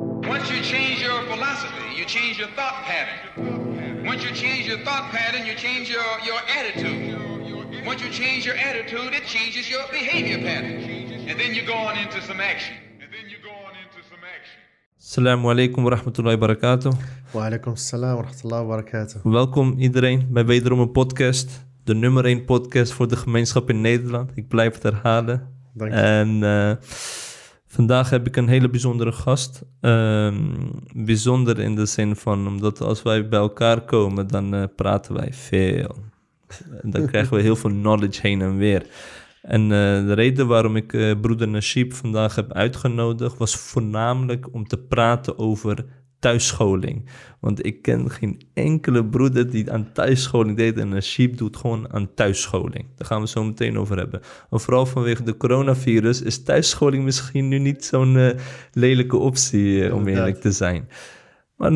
Once you change your philosophy, you change your thought pattern. Once you change your thought pattern, you change your, your attitude. Once you change your attitude, it changes your behavior pattern. And then you go on into some action. And then you go on into some action. Assalamu alaikum wa rahmatullahi wa barakatuh. Wa alaikum salam wa rahmatullahi wa barakatuh. Welkom iedereen bij wederom een podcast. De nummer 1 podcast voor de gemeenschap in Nederland. Ik blijf het herhalen. Dank je. En eh, vandaag heb ik een hele bijzondere gast. Ehm, bijzonder in de zin van, omdat als wij bij elkaar komen, dan eh, praten wij veel. Dan krijgen we heel veel knowledge heen en weer. En eh, de reden waarom ik eh, broeder Nashib vandaag heb uitgenodigd, was voornamelijk om te praten over thuisscholing. Want ik ken geen enkele broeder die aan thuisscholing deed. En Nashib doet gewoon aan thuisscholing. Daar gaan we zo meteen over hebben. En vooral vanwege de coronavirus is thuisscholing misschien nu niet zo'n eh, lelijke optie, eh, om eerlijk te zijn. Maar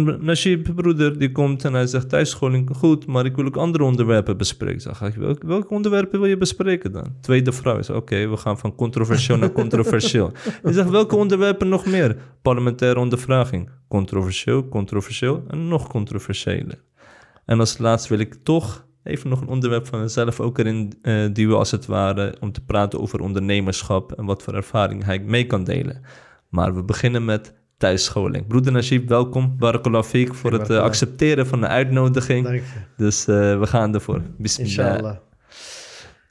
broeder, die komt en hij zegt thuisscholing goed, maar ik wil ook andere onderwerpen bespreken. Zeg ik, welke, welke onderwerpen wil je bespreken dan? Tweede vrouw is, oké, we gaan van controversieel naar controversieel. Hij zegt, welke onderwerpen nog meer? Parlementaire ondervraging. Controversieel, controversieel en nog controversiëler. En als laatste wil ik toch even nog een onderwerp van mezelf ook erin eh duwen als het ware, om te praten over ondernemerschap en wat voor ervaring hij mee kan delen. Maar we beginnen met thuisscholing. Broeder Najib, welkom. Barakallahu fiek voor het eh, Barakallah. accepteren van de uitnodiging. Dank je. Dus eh, we gaan ervoor. Bismillah. Inshallah.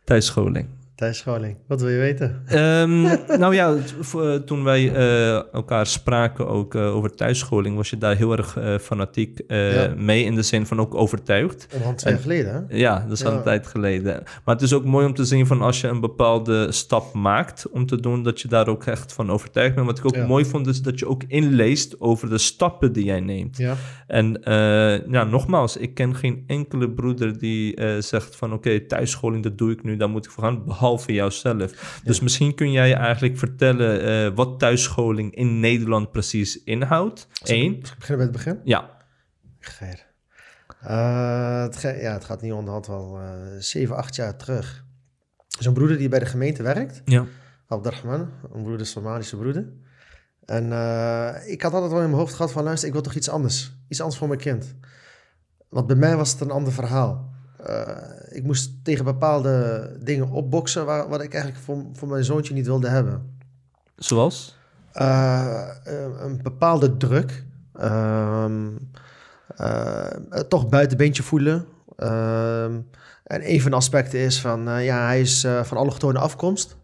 Thuisscholing. Thuisscholing. Wat wil je weten? Ehm, nou ja, eh, toen wij eh, elkaar spraken ook eh, over thuisscholing, was je daar heel erg fanatiek Ja. mee in de zin van ook overtuigd. Omhand twee jaar geleden, hè? Ja, dat is al een tijd geleden. Maar het is ook mooi om te zien van als je een bepaalde stap maakt om te doen, dat je daar ook echt van overtuigd bent. Wat ik ook Ja. mooi vond, is dat je ook inleest over de stappen die jij neemt. Ja. En ja, nogmaals, ik ken geen enkele broeder die zegt van oké, thuisscholing, dat doe ik nu, daar moet ik voor gaan, behalve jouzelf. Dus misschien kun jij eigenlijk vertellen eh, wat thuisscholing in Nederland precies inhoudt. Eén. Ik beginnen bij het begin? Ja. Eh, het, ge- ja, het gaat niet onderhand wel eh 7, 8 jaar terug. Er is een broeder die bij de gemeente werkt. ja, Abdurrahman, een broeder, Somalische broeder. En eh, ik had altijd wel in mijn hoofd gehad van... luister, ik wil toch iets anders. Iets anders voor mijn kind. Want bij mij was het een ander verhaal. Eh, ik moest tegen bepaalde dingen opboksen... Waar, wat ik eigenlijk voor, voor mijn zoontje niet wilde hebben. zoals? Eh, eh, een bepaalde druk. Ehm, eh, toch buitenbeentje voelen. Ehm, en een van de aspecten is van... ja, hij is van allochtone afkomst.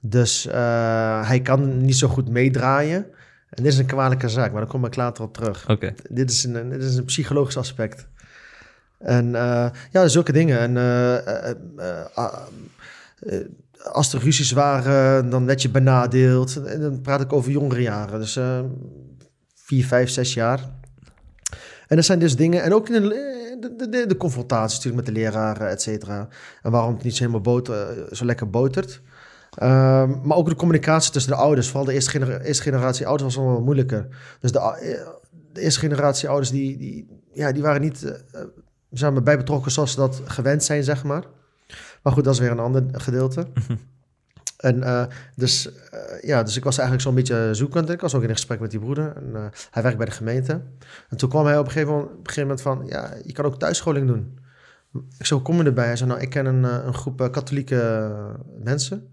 Dus hij kan niet zo goed meedraaien. En dit is een kwalijke zaak, maar daar kom ik later op terug. Dit is een, dit is een psychologisch aspect. En eh, ja, zulke dingen. En eh, eh, als er ruzies waren, dan werd je benadeeld. En dan praat ik over jongere jaren. Dus vier, vijf, zes jaar. En dat zijn dus dingen... En ook in de, de, de, natuurlijk met de leraren, et cetera. En waarom het niet zo helemaal boter, zo lekker botert. Ehm, maar ook de communicatie tussen de ouders. Vooral de eerste, genera- eerste generatie ouders was wel moeilijker. Dus de, de eerste generatie ouders, die, die, ja, die waren niet eh, zeg maar, bij betrokken zoals ze dat gewend zijn, zeg maar. Maar goed, dat is weer een ander gedeelte. En eh, dus, eh, ja, dus ik was eigenlijk zo'n beetje zoekend. Ik was ook in een gesprek met die broeder. En, eh, hij werkt bij de gemeente. En toen kwam hij op een gegeven moment, een gegeven moment van... Ja, je kan ook thuisscholing doen. Ik zei, hoe kom je erbij? Hij zei, nou, ik ken een, een groep katholieke mensen...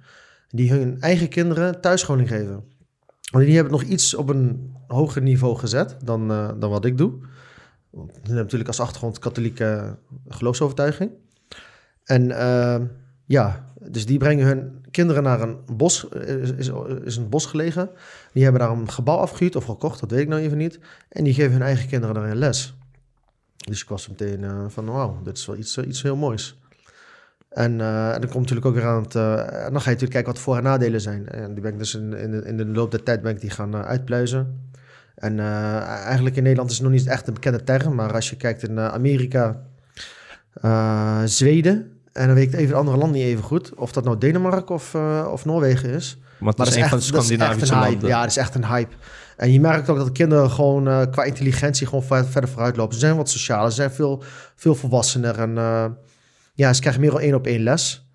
die hun eigen kinderen thuisscholing geven. Want die hebben het nog iets op een hoger niveau gezet dan, dan wat ik doe. Die hebben natuurlijk als achtergrond katholieke geloofsovertuiging. En eh, ja, dus die brengen hun kinderen naar een bos, is, is, is een bos gelegen. Die hebben daar een gebouw afgehuurd of gekocht, dat weet ik nou even niet. En die geven hun eigen kinderen daarin les. Dus ik was meteen eh, van, wauw, dit is wel iets, eh, iets heel moois. En, eh, en dan komt natuurlijk ook weer aan het... eh, en dan ga je natuurlijk kijken wat voor- en nadelen zijn. En die ben ik dus in, in, de, in de loop der tijd ben ik die gaan eh, uitpluizen. En eh, eigenlijk in Nederland is het nog niet echt een bekende term. Maar als je kijkt in eh, Amerika, eh, Zweden... En dan weet ik even de andere landen niet even goed. Of dat nou Denemarken of, of Noorwegen is. Maar het is een van de echt- echt Scandinavische een hype. landen. Ja, dat is echt een hype. En je merkt ook dat de kinderen gewoon qua intelligentie gewoon ver- verder vooruit lopen. Ze zijn wat socialer, ze zijn veel, veel volwassener. En ja, ze krijgen meer dan één op één les.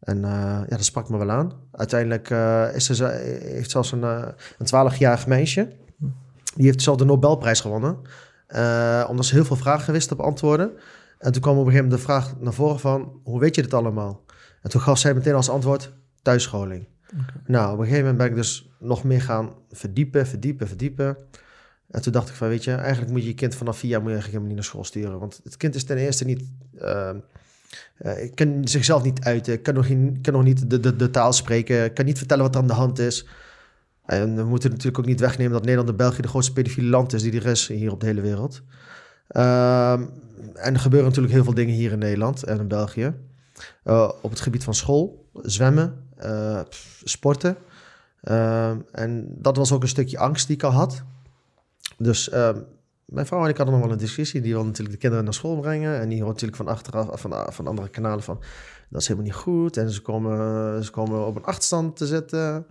En ja, dat sprak me wel aan. Uiteindelijk is ze, heeft zelfs een, een 12-jarig meisje. Die heeft zelf de Nobelprijs gewonnen. eh, omdat ze heel veel vragen wist te beantwoorden. En toen kwam op een gegeven moment de vraag naar voren van... hoe weet je dit allemaal? En toen gaf zij meteen als antwoord thuisscholing. Nou, op een gegeven moment ben ik dus nog meer gaan verdiepen, verdiepen, verdiepen. En toen dacht ik van, weet je, eigenlijk moet je je kind vanaf vier jaar moet je eigenlijk helemaal niet naar school sturen. Want het kind is ten eerste niet... eh, kan zichzelf niet uiten, kan nog, geen, kan nog niet de, de, de taal spreken, kan niet vertellen wat er aan de hand is. En we moeten natuurlijk ook niet wegnemen dat Nederland en België de grootste pedofiele land is die er is hier op de hele wereld. Ehm, en er gebeuren natuurlijk heel veel dingen hier in Nederland en in België. Eh, op het gebied van school, zwemmen, eh, sporten. Ehm, en dat was ook een stukje angst die ik al had. Dus ehm, mijn vrouw en ik hadden nog wel een discussie. Die wil natuurlijk de kinderen naar school brengen. En die hoort natuurlijk van achteraf, van, van andere kanalen van... dat is helemaal niet goed. En ze komen, ze komen op een achterstand te zitten.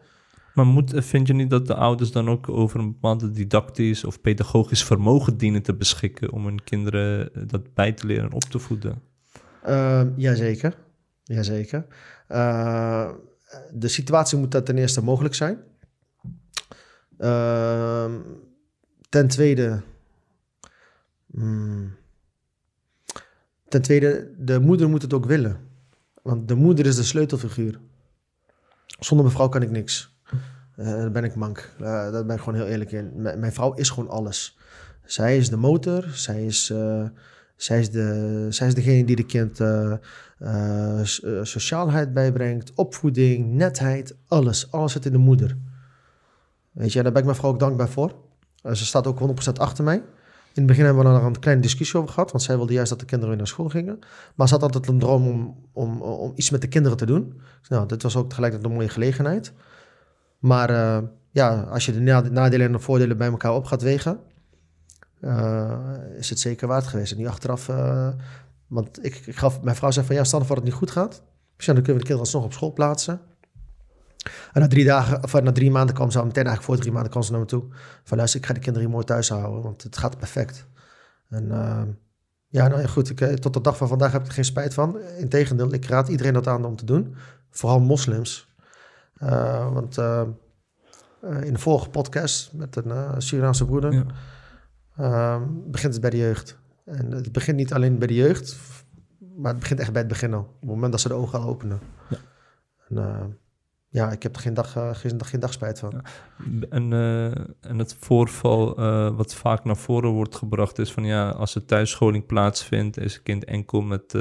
Maar moet, vind je niet dat de ouders dan ook over een bepaalde didactisch of pedagogisch vermogen dienen te beschikken om hun kinderen eh, dat bij te leren en op te voeden? Ehm jazeker, jazeker. Eh, de situatie moet dat ten eerste mogelijk zijn. Ehm, ten tweede... hmm, ten tweede, de moeder moet het ook willen. Want de moeder is de sleutelfiguur. Zonder mevrouw kan ik niks. Eh daar ben ik mank. Eh, daar ben ik gewoon heel eerlijk in. Mijn vrouw is gewoon alles. Zij is de motor. Zij is, eh, zij is, de, zij is degene die de kind sociaalheid bijbrengt, opvoeding, netheid, alles. Alles zit in de moeder. Weet je, daar ben ik mijn vrouw ook dankbaar voor. Ze staat ook 100% achter mij. In het begin hebben we er een kleine discussie over gehad, want zij wilde juist dat de kinderen weer naar school gingen. Maar ze had altijd een droom om, om, om iets met de kinderen te doen. Nou, dit was ook tegelijkertijd een mooie gelegenheid. Maar eh, ja, als je de na- nadelen en de voordelen bij elkaar op gaat wegen, eh, is het zeker waard geweest. En nu achteraf, eh, want ik, ik gaf, mijn vrouw zei van ja, stel voor het niet goed gaat. Dus ja, dan kunnen we de kinderen alsnog op school plaatsen. En na drie dagen, of na drie maanden kwam ze al meteen, eigenlijk voor drie maanden kwam ze naar me toe. Van luister, ik ga de kinderen hier mooi thuis houden, want het gaat perfect. En ja, nou ja, goed, tot de dag van vandaag heb ik er geen spijt van. Integendeel, ik raad iedereen dat aan om te doen. Vooral moslims. Eh, want eh, eh, in de vorige podcast met een Surinaamse broeder Ja. eh, begint het bij de jeugd. En het begint niet alleen bij de jeugd, maar het begint echt bij het begin al. Op het moment dat ze de ogen al openen. Ja. En, ja, ik heb er geen dag, geen, dag, geen dag spijt van. En, en het voorval wat vaak naar voren wordt gebracht is van ja, als er thuisscholing plaatsvindt, is een kind enkel met,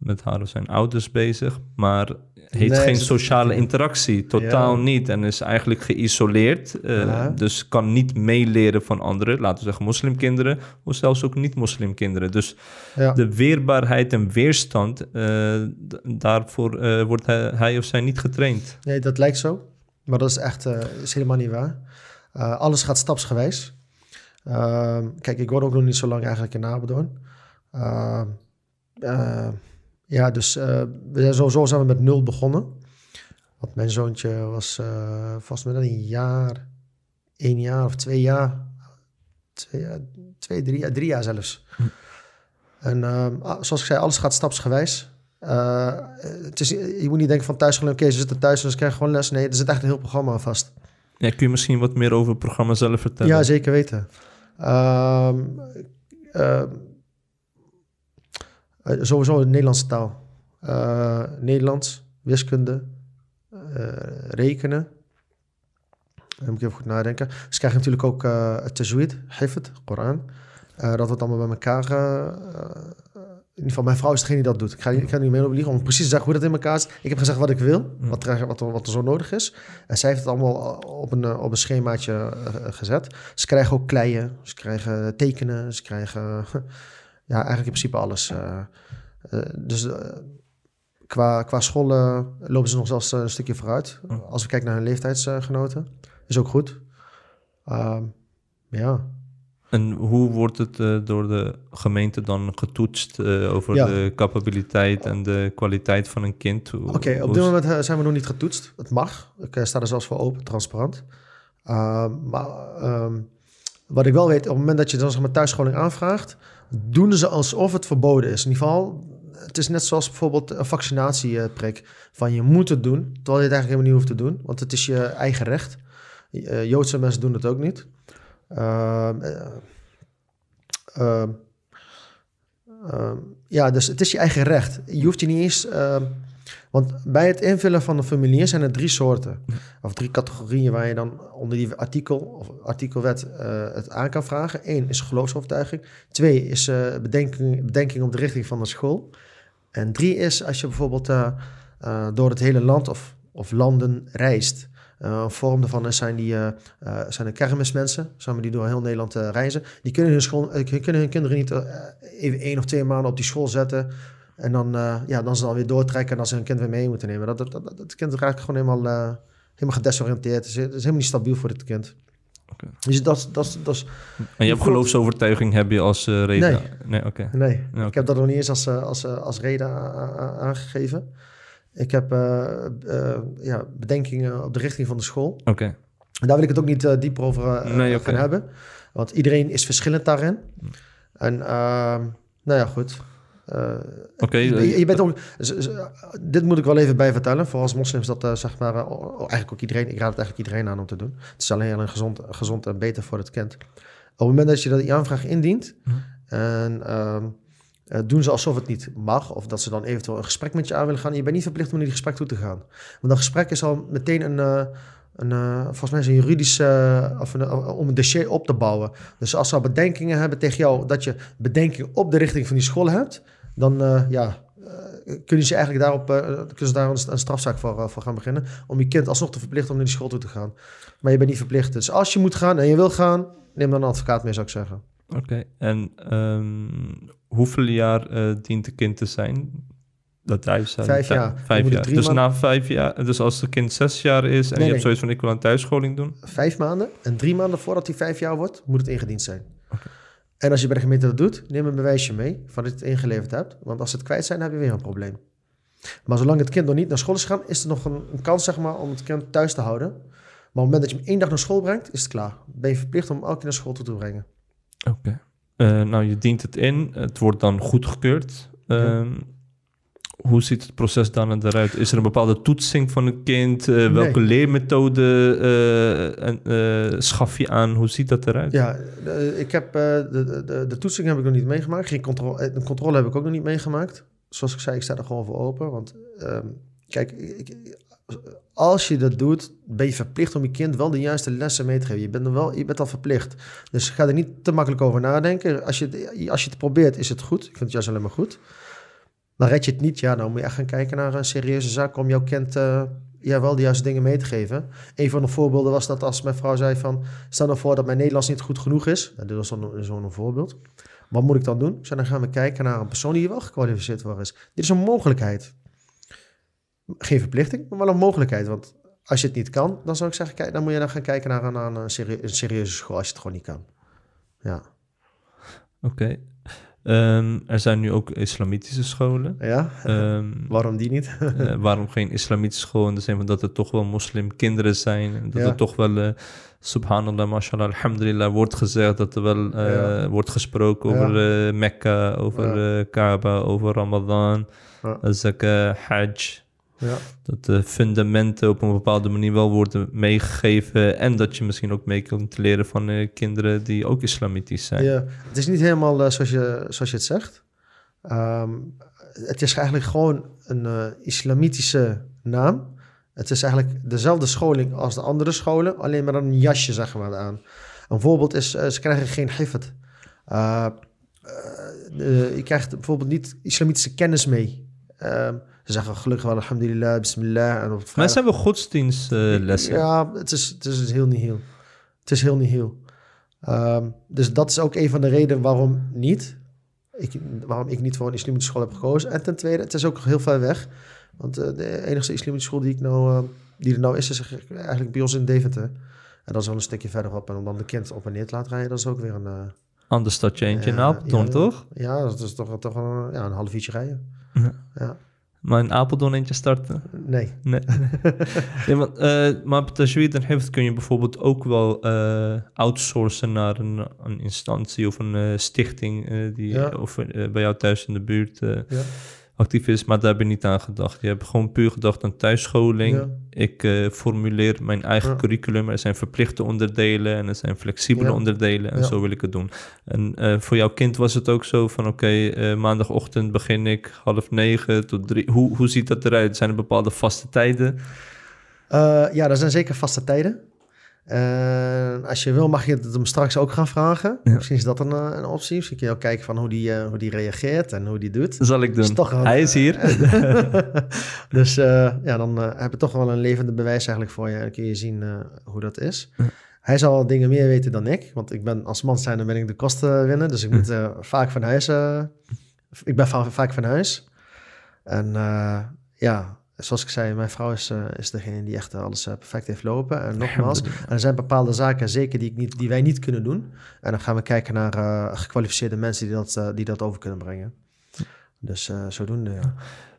met haar of zijn ouders bezig, maar heeft Nee, geen sociale interactie, totaal Ja. niet. En is eigenlijk geïsoleerd, eh, Ja. dus kan niet meeleren van anderen, laten we zeggen moslimkinderen, of zelfs ook niet-moslimkinderen. Dus Ja. de weerbaarheid en weerstand, eh, daarvoor eh, wordt hij, hij of zij niet getraind. Nee, dat lijkt zo. Maar dat is echt is helemaal niet waar. Alles gaat stapsgewijs. Ehm, kijk, ik woon ook nog niet zo lang eigenlijk in Apeldoorn. Eh, ja, dus eh, we zijn sowieso zijn we met nul begonnen. Want mijn zoontje was eh vast met een jaar, één jaar of twee jaar. Twee, twee drie, jaar, drie jaar zelfs. En ehm, ah, zoals ik zei, alles gaat stapsgewijs. Eh, het is, je moet niet denken van thuisschool, oké, ze zitten thuis en ze krijgen gewoon les. Nee, er zit echt een heel programma aan vast. Ja, kun je misschien wat meer over het programma zelf vertellen? Ja, zeker weten. Ehm, eh, sowieso de Nederlandse taal. Eh, Nederlands, wiskunde, eh, rekenen. Dan moet ik even goed nadenken. Ze krijgen natuurlijk ook het tajweed, hifd, Koran. Dat wordt allemaal bij elkaar... in ieder geval, mijn vrouw is degene die dat doet. Ik ga, ik ga niet mee op liegen om precies te zeggen hoe dat in elkaar zit. Ik heb gezegd wat ik wil, wat er, wat er, wat er zo nodig is. En zij heeft het allemaal op een, op een schemaatje gezet. Ze krijgen ook kleien, ze krijgen tekenen, ze krijgen ja, eigenlijk in principe alles. eh. Eh, dus eh, qua, qua school eh, lopen ze nog zelfs een stukje vooruit. Als we kijken naar hun leeftijdsgenoten, is ook goed. Ehm, ja. En hoe wordt het door de gemeente dan getoetst over Ja. de capabiliteit en de kwaliteit van een kind? Oké, op dit moment zijn we nog niet getoetst. Het mag. Ik sta er zelfs voor open, transparant. Ehm, maar ehm, wat ik wel weet, op het moment dat je dan zeg maar thuisscholing aanvraagt, doen ze alsof het verboden is. In ieder geval, het is net zoals bijvoorbeeld een vaccinatieprik. Van je moet het doen, terwijl je het eigenlijk helemaal niet hoeft te doen. Want het is je eigen recht. Eh, Joodse mensen doen het ook niet. Ehm, eh, ehm, ehm, ja, dus het is je eigen recht. Je hoeft je niet eens... want bij het invullen van een formulier zijn er drie soorten. Of drie categorieën waar je dan onder die artikel of artikelwet eh, het aan kan vragen. Eén is geloofsovertuiging. Twee is eh, bedenking, bedenking op de richting van de school. En drie is als je bijvoorbeeld eh, door het hele land of, of landen reist. Een vorm daarvan zijn, die, zijn de kermismensen, maar, die door heel Nederland reizen. Die kunnen hun, school, kunnen hun kinderen niet even één of twee maanden op die school zetten. En dan, eh, ja, dan ze dan weer doortrekken en dan ze hun kind weer mee moeten nemen. Dat, dat, dat, dat kind raakt gewoon helemaal, eh, helemaal gedesoriënteerd. Het is, het is helemaal niet stabiel voor dit kind. Dus dat, dat, dat is... En je hebt geloofsovertuiging heb je als eh, reden? Nee. Nee, oké. Nee, Ja, ik heb dat nog niet eens als, als, als reden aangegeven. Ik heb ja, bedenkingen op de richting van de school. Oké. En daar wil ik het ook niet dieper over Nee, gaan hebben. Want iedereen is verschillend daarin. En ehm, nou ja, goed. Oké, je, je bent ook, dit moet ik wel even bij vertellen. Voor als moslims dat eh, zeg maar, eigenlijk ook iedereen, ik raad het eigenlijk iedereen aan om te doen. Het is alleen een gezond, gezond en beter voor het kind. Op het moment dat je dat die aanvraag indient Mhm. en ehm, eh, doen ze alsof het niet mag, of dat ze dan eventueel een gesprek met je aan willen gaan. Je bent niet verplicht om naar die gesprek toe te gaan. Want dat gesprek is al meteen een, een volgens mij is een juridisch, eh, of een, om een dossier op te bouwen. Dus als ze al bedenkingen hebben tegen jou, dat je bedenking op de richting van die school hebt, dan eh, ja, eh, kunnen ze eigenlijk daarop eh, kunnen ze daar een, strafzaak voor, voor gaan beginnen. Om je kind alsnog te verplichten om naar die school toe te gaan. Maar je bent niet verplicht. Dus als je moet gaan en je wil gaan, neem dan een advocaat mee, zou ik zeggen. Oké, en ehm, hoeveel jaar dient een kind te zijn? Dat thuis zijn? Vijf jaar. Vijf jaar. Dus maanden- na vijf jaar, dus als het kind zes jaar is en Nee, je hebt zoiets van ik wil een thuisscholing doen. Vijf maanden en drie maanden voordat hij vijf jaar wordt, moet het ingediend zijn. En als je bij de gemeente dat doet, neem een bewijsje mee van dat je het ingeleverd hebt. Want als ze het kwijt zijn, heb je weer een probleem. Maar zolang het kind nog niet naar school is gegaan, is er nog een, een kans zeg maar, om het kind thuis te houden. Maar op het moment dat je hem één dag naar school brengt, is het klaar. Ben je verplicht om hem elke keer naar school toe te brengen. Oké. Eh, nou, je dient het in. Het wordt dan goedgekeurd. Ehm, Hoe ziet het proces dan eruit? Is er een bepaalde toetsing van een kind? Eh, welke leermethode eh, en, eh, schaf je aan? Hoe ziet dat eruit? Ja, de- ik heb, de, de, de toetsing heb ik nog niet meegemaakt. Geen controle, de controle heb ik ook nog niet meegemaakt. Zoals ik zei, ik sta er gewoon voor open. Want ehm, kijk, ik- als je dat doet, ben je verplicht om je kind wel de juiste lessen mee te geven. Je bent, er wel, je bent al verplicht. Dus ga er niet te makkelijk over nadenken. Als je, het- als je het probeert, is het goed. Ik vind het juist alleen maar goed. Maar red je het niet, ja, dan moet je echt gaan kijken naar een serieuze zaak om jouw kind eh, ja, wel de juiste dingen mee te geven. Een van de voorbeelden was dat als mijn vrouw zei van... Stel nou voor dat mijn Nederlands niet goed genoeg is. Ja, dit was dan zo'n voorbeeld. Wat moet ik dan doen? Dan gaan we kijken naar een persoon die wel gekwalificeerd voor is. Dit is een mogelijkheid. Geen verplichting, maar wel een mogelijkheid. Want als je het niet kan, dan zou ik zeggen... Kijk, dan moet je dan gaan kijken naar, een- een serieuze school als je het gewoon niet kan. Ja. Oké. Ehm, er zijn nu ook islamitische scholen. Ja? Ehm, Waarom die niet? eh, waarom geen islamitische school? In de zin van dat er toch wel moslimkinderen zijn. En dat Ja. er toch wel, eh, subhanallah, mashallah, alhamdulillah, wordt gezegd. Dat er wel eh, Ja. wordt gesproken over Mekka, over Kaaba, over Ramadan, zakah, hajj. Ja. Dat de fundamenten op een bepaalde manier wel worden meegegeven. En dat je misschien ook mee kunt leren van eh, kinderen die ook islamitisch zijn. Ja, het is niet helemaal eh, zoals, je, zoals je het zegt. Ehm, het is eigenlijk gewoon een eh, islamitische naam. Het is eigenlijk dezelfde scholing als de andere scholen, alleen met een jasje zeg maar aan. Een voorbeeld is, eh, ze krijgen geen hifat. Uh, uh, je krijgt bijvoorbeeld niet islamitische kennis mee. Ehm, ze zeggen gelukkig wel alhamdulillah, bismillah. En op Maar zijn wel godsdienstlessen. ja, het is, het is heel niet heel. Het is heel niet heel. Ehm, dus dat is ook een van de redenen waarom niet. Ik, waarom ik niet voor een islamitische school heb gekozen. En ten tweede, het is ook heel ver weg. Want eh, de enige islamitische school die, ik nou, eh, die er nou is, is eigenlijk bij ons in Deventer. En dat is wel een stukje verderop. En om dan de kind op en neer te laten rijden, dat is ook weer een... eh, Ander stadje eentje in Apeldoorn, ja, toch? Ja, dat is toch, toch een, ja, een half uurtje rijden. Ja. Ja. Maar in Apeldoorn eentje starten? Nee. Nee. nee want, eh, maar op Tajweed en Hifd kun je bijvoorbeeld ook wel eh, outsourcen naar een, een instantie of een eh, stichting die Ja. of, bij jou thuis in de buurt. Ja. Actief is, maar daar heb je niet aan gedacht. Je hebt gewoon puur gedacht aan thuisscholing. Ja. Ik eh, formuleer mijn eigen Ja. curriculum. Er zijn verplichte onderdelen en er zijn flexibele Ja. onderdelen. En zo wil ik het doen. En eh, voor jouw kind was het ook zo van... oké, eh, maandagochtend begin ik half negen tot drie. Hoe, hoe ziet dat eruit? Zijn er bepaalde vaste tijden? Ja, er zijn zeker vaste tijden. En als je wil, mag je het hem straks ook gaan vragen. Ja. Misschien is dat een, eh, een optie. Misschien kun je ook kijken van hoe die, eh, hoe die reageert en hoe die doet. Zal ik doen. Is toch Hij is hier. dus eh, ja, dan eh, heb je toch wel een levende bewijs eigenlijk voor je. En dan kun je zien eh, hoe dat is. Ja. Hij zal dingen meer weten dan ik. Want ik ben als man zijn, dan ben ik de kosten winnen. Dus ik moet eh, vaak van huis... eh, ik ben va- vaak van huis. En eh, ja, zoals ik zei, mijn vrouw is, eh, is degene die echt alles eh, perfect heeft lopen. En nogmaals, er zijn bepaalde zaken zeker die, ik niet, die wij niet kunnen doen. En dan gaan we kijken naar eh, gekwalificeerde mensen die dat, eh, die dat over kunnen brengen. Dus eh, zodoende, ja.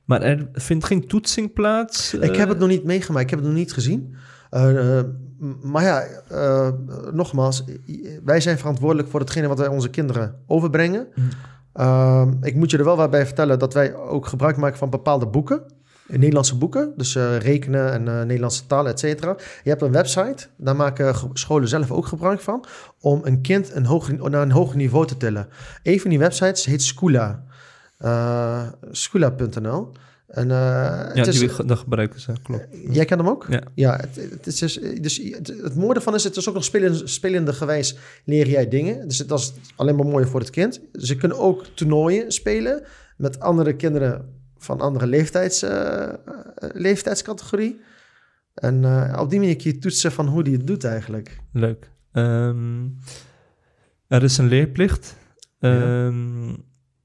Maar er vindt geen toetsing plaats? Ik heb eh? het nog niet meegemaakt, ik heb het nog niet gezien. Eh, eh, maar ja, eh, nogmaals, wij zijn verantwoordelijk voor hetgene wat wij onze kinderen overbrengen. Mm. Eh, ik moet je er wel bij vertellen dat wij ook gebruik maken van bepaalde boeken. Nederlandse boeken, dus eh, rekenen en eh, Nederlandse taal, et cetera. Je hebt een website, daar maken scholen zelf ook gebruik van, om een kind een hoger, naar een hoger niveau te tillen. Een van die websites heet Schoola, Eh schoola.nl. En, Ja, het is, die, gebruiken ze, klopt. Jij kent hem ook? Ja. Ja, het, het, is dus, dus het, het mooie ervan is, het is ook nog spelende, spelende gewijs leer jij dingen. Dus dat is alleen maar mooi voor het kind. Ze kunnen ook toernooien spelen met andere kinderen van andere leeftijds, eh, eh, leeftijdscategorie. En eh, op die manier kun je toetsen van hoe die het doet eigenlijk. Leuk. Ehm, er is een leerplicht. Ja. Ehm,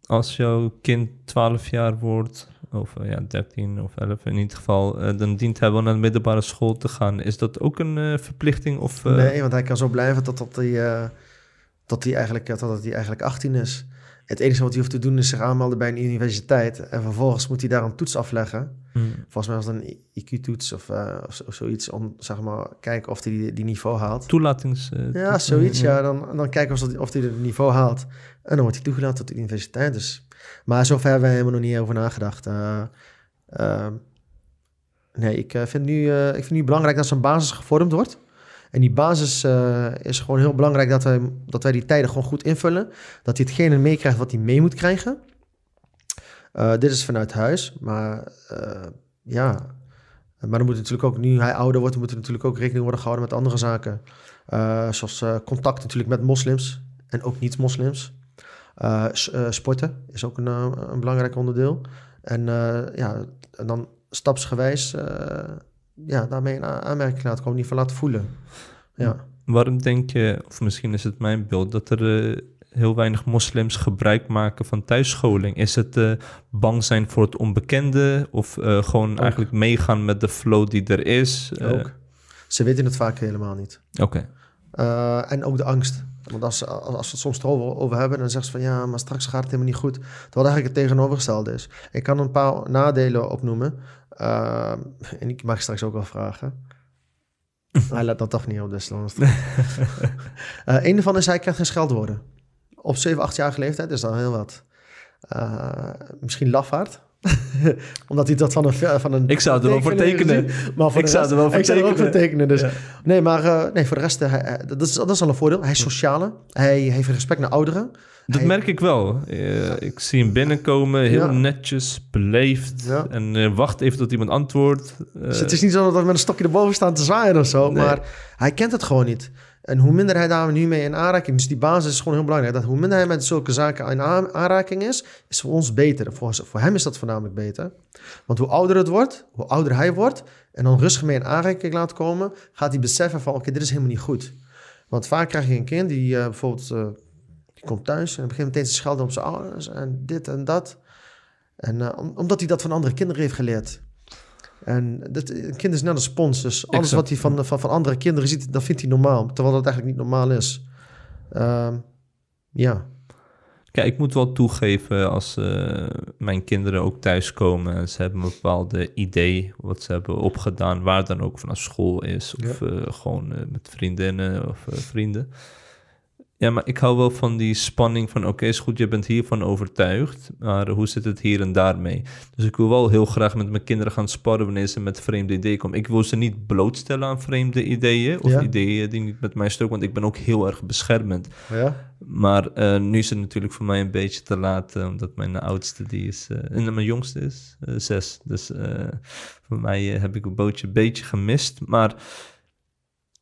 Als jouw kind 12 jaar wordt, of ja, 13 of 11 in ieder geval, dan dient hij wel naar de middelbare school te gaan. Is dat ook een verplichting? Of, eh, Nee, want hij kan zo blijven totdat hij, tot hij, eigenlijk, totdat hij eigenlijk 18 is. Het enige wat hij hoeft te doen is zich aanmelden bij een universiteit. En vervolgens moet hij daar een toets afleggen. hmm, Volgens mij was het een IQ-toets of, eh, of, zo- of zoiets. Om zeg maar kijken of hij die, die niveau haalt. Toelatings... eh, Ja, zoiets. Ja, dan, dan kijken of, dat- of hij het niveau haalt. En dan wordt hij toegelaten tot de universiteit. Dus. Maar zover hebben we helemaal nog niet over nagedacht. Eh, nee, ik, vind nu, ik vind nu belangrijk dat zo'n basis gevormd wordt. En die basis eh, is gewoon heel belangrijk dat wij, dat wij die tijden gewoon goed invullen. Dat hij hetgene meekrijgt wat hij mee moet krijgen. Eh, dit is vanuit huis, maar eh, ja. Maar dan moet natuurlijk ook, nu hij ouder wordt, moet er natuurlijk ook rekening worden gehouden met andere zaken. Zoals contact natuurlijk met moslims en ook niet-moslims. Sporten is ook een, een belangrijk onderdeel. En ja, en dan stapsgewijs ja, daarmee a- aanmerking laten komen, niet van laten voelen. Ja. Waarom denk je, of misschien is het mijn beeld, dat er eh, heel weinig moslims gebruik maken van thuisscholing? Is het eh, bang zijn voor het onbekende of eh, gewoon eigenlijk meegaan met de flow die er is? Ook. Ze weten het vaak helemaal niet. Oké. En ook de angst. Want als, als we het soms erover over hebben, dan zeggen ze van ja, maar straks gaat het helemaal niet goed. Terwijl eigenlijk het tegenovergestelde is. Ik kan een paar nadelen opnoemen. Eh, en ik mag straks ook wel vragen. hij let dan toch niet op, het goed. Eh, een daarvan is hij krijgt geen scheldwoorden. Op 7, 8-jarige leeftijd is dat heel wat. Eh, misschien lafaard. Omdat hij dat van een... Van een Ik zou er wel voor tekenen. Maar voor Ik zou er wel voor ik zou er ook voor tekenen. tekenen. Dus. Ja. Nee, maar eh, nee, voor de rest, eh, hij- hij- dat, is, dat is al een voordeel. Hij is sociale. Hij heeft respect naar ouderen. Dat Hij- merk ik wel. Eh, ik zie hem binnenkomen, heel Ja. netjes, beleefd. Ja. En eh, wacht even tot iemand antwoordt. Eh, Dus het is niet zo dat we met een stokje erboven staan te zwaaien of zo. Nee. Maar hij kent het gewoon niet. En hoe minder hij daar nu mee in aanraking... Dus die basis is gewoon heel belangrijk. Dat hoe minder hij met zulke zaken in aan- aanraking is... is voor ons beter. Voor, voor hem is dat voornamelijk beter. Want hoe ouder het wordt, hoe ouder hij wordt... en dan rustig mee in aanraking laat komen... gaat hij beseffen van... oké, dit is helemaal niet goed. Want vaak krijg je een kind die eh, bijvoorbeeld... eh, die komt thuis en begint meteen te schelden op zijn ouders... en dit en dat. En eh, om- omdat hij dat van andere kinderen heeft geleerd... En dat, een kind is net een spons. Dus alles Exact. wat hij van, van, van andere kinderen ziet, dat vindt hij normaal. Terwijl dat eigenlijk niet normaal is. Ehm, ja. Kijk, ik moet wel toegeven als eh, mijn kinderen ook thuiskomen en ze hebben een bepaalde idee wat ze hebben opgedaan, waar dan ook vanaf school is, of eh, gewoon eh, met vriendinnen of eh, vrienden. Ja, maar ik hou wel van die spanning van... oké, is goed, je bent hiervan overtuigd... maar hoe zit het hier en daarmee? Dus ik wil wel heel graag met mijn kinderen gaan sparren... wanneer ze met vreemde ideeën komen. Ik wil ze niet blootstellen aan vreemde ideeën... of Ja. ideeën die niet met mij stuk... want ik ben ook heel erg beschermend. Ja? Maar eh, nu is het natuurlijk voor mij een beetje te laat... eh, omdat mijn oudste, die is... eh, en mijn jongste is zes. Dus voor mij heb ik een bootje een beetje gemist. Maar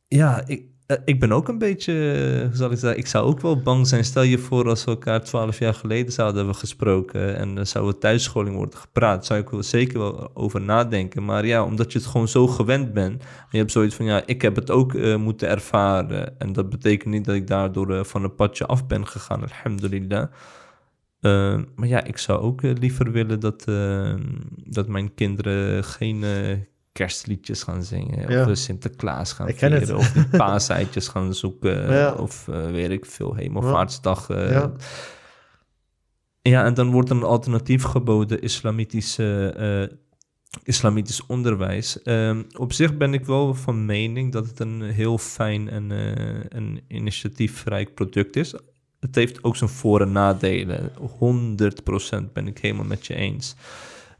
ja, ik, ik ben ook een beetje, eh, hoe zal ik zeggen, ik zou ook wel bang zijn. Stel je voor als we elkaar twaalf jaar geleden zouden hebben gesproken en er zou er thuisscholing worden gepraat, zou ik wel zeker wel over nadenken. Maar ja, omdat je het gewoon zo gewend bent, en je hebt zoiets van, ja, ik heb het ook eh, moeten ervaren. En dat betekent niet dat ik daardoor eh, van een padje af ben gegaan, alhamdulillah. Eh, maar ja, ik zou ook eh, liever willen dat, eh, dat mijn kinderen geen eh, kerstliedjes gaan zingen. Ja. Of eh, Sinterklaas gaan Ik vieren. Of die paaseitjes gaan zoeken. Ja. Of eh, weet ik veel, hemelvaartsdag. eh. Ja. ja, en dan wordt er een alternatief geboden, islamitische... eh, Islamitisch onderwijs. Ehm, op zich ben ik wel van mening dat het een heel fijn en een initiatiefrijk product is. Het heeft ook zijn voor- en nadelen. 100% ben ik helemaal met je eens.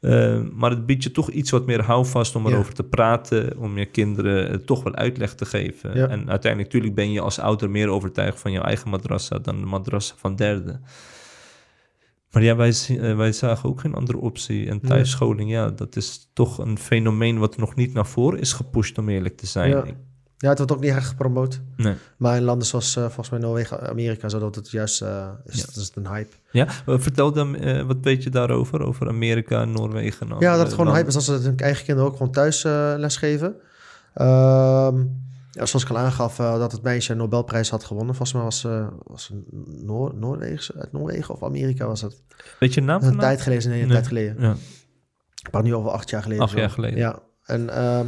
Ehm, maar het biedt je toch iets wat meer houvast om Ja. erover te praten, om je kinderen eh, toch wel uitleg te geven. Ja. En uiteindelijk, natuurlijk ben je als ouder meer overtuigd van je eigen madrassa dan de madrassa van derde. Maar ja, wij, eh, wij zagen ook geen andere optie. En thuisscholing, ja, dat is toch een fenomeen wat nog niet naar voren is gepusht, om eerlijk te zijn. Ja. Ik- Ja, het wordt ook niet echt gepromoot. nee. Maar in landen zoals eh, volgens mij Noorwegen, Amerika, zodat het juist eh, is, Ja. dat is een hype. Ja, vertel dan, eh, wat weet je daarover? Over Amerika en Noorwegen? en Ja, dat het gewoon een hype is als ze hun eigen kinderen ook gewoon thuis eh lesgeven. Ehm, ja, zoals ik al aangaf, dat het meisje een Nobelprijs had gewonnen. Volgens mij was, was het Noor Noorweegse, uit Noorwegen of Amerika was het. Weet je naam van Een tijd geleden, nee, een Nee. tijd geleden. Ja. Maar nu over acht jaar geleden. Acht zo. jaar geleden. Ja, en ehm,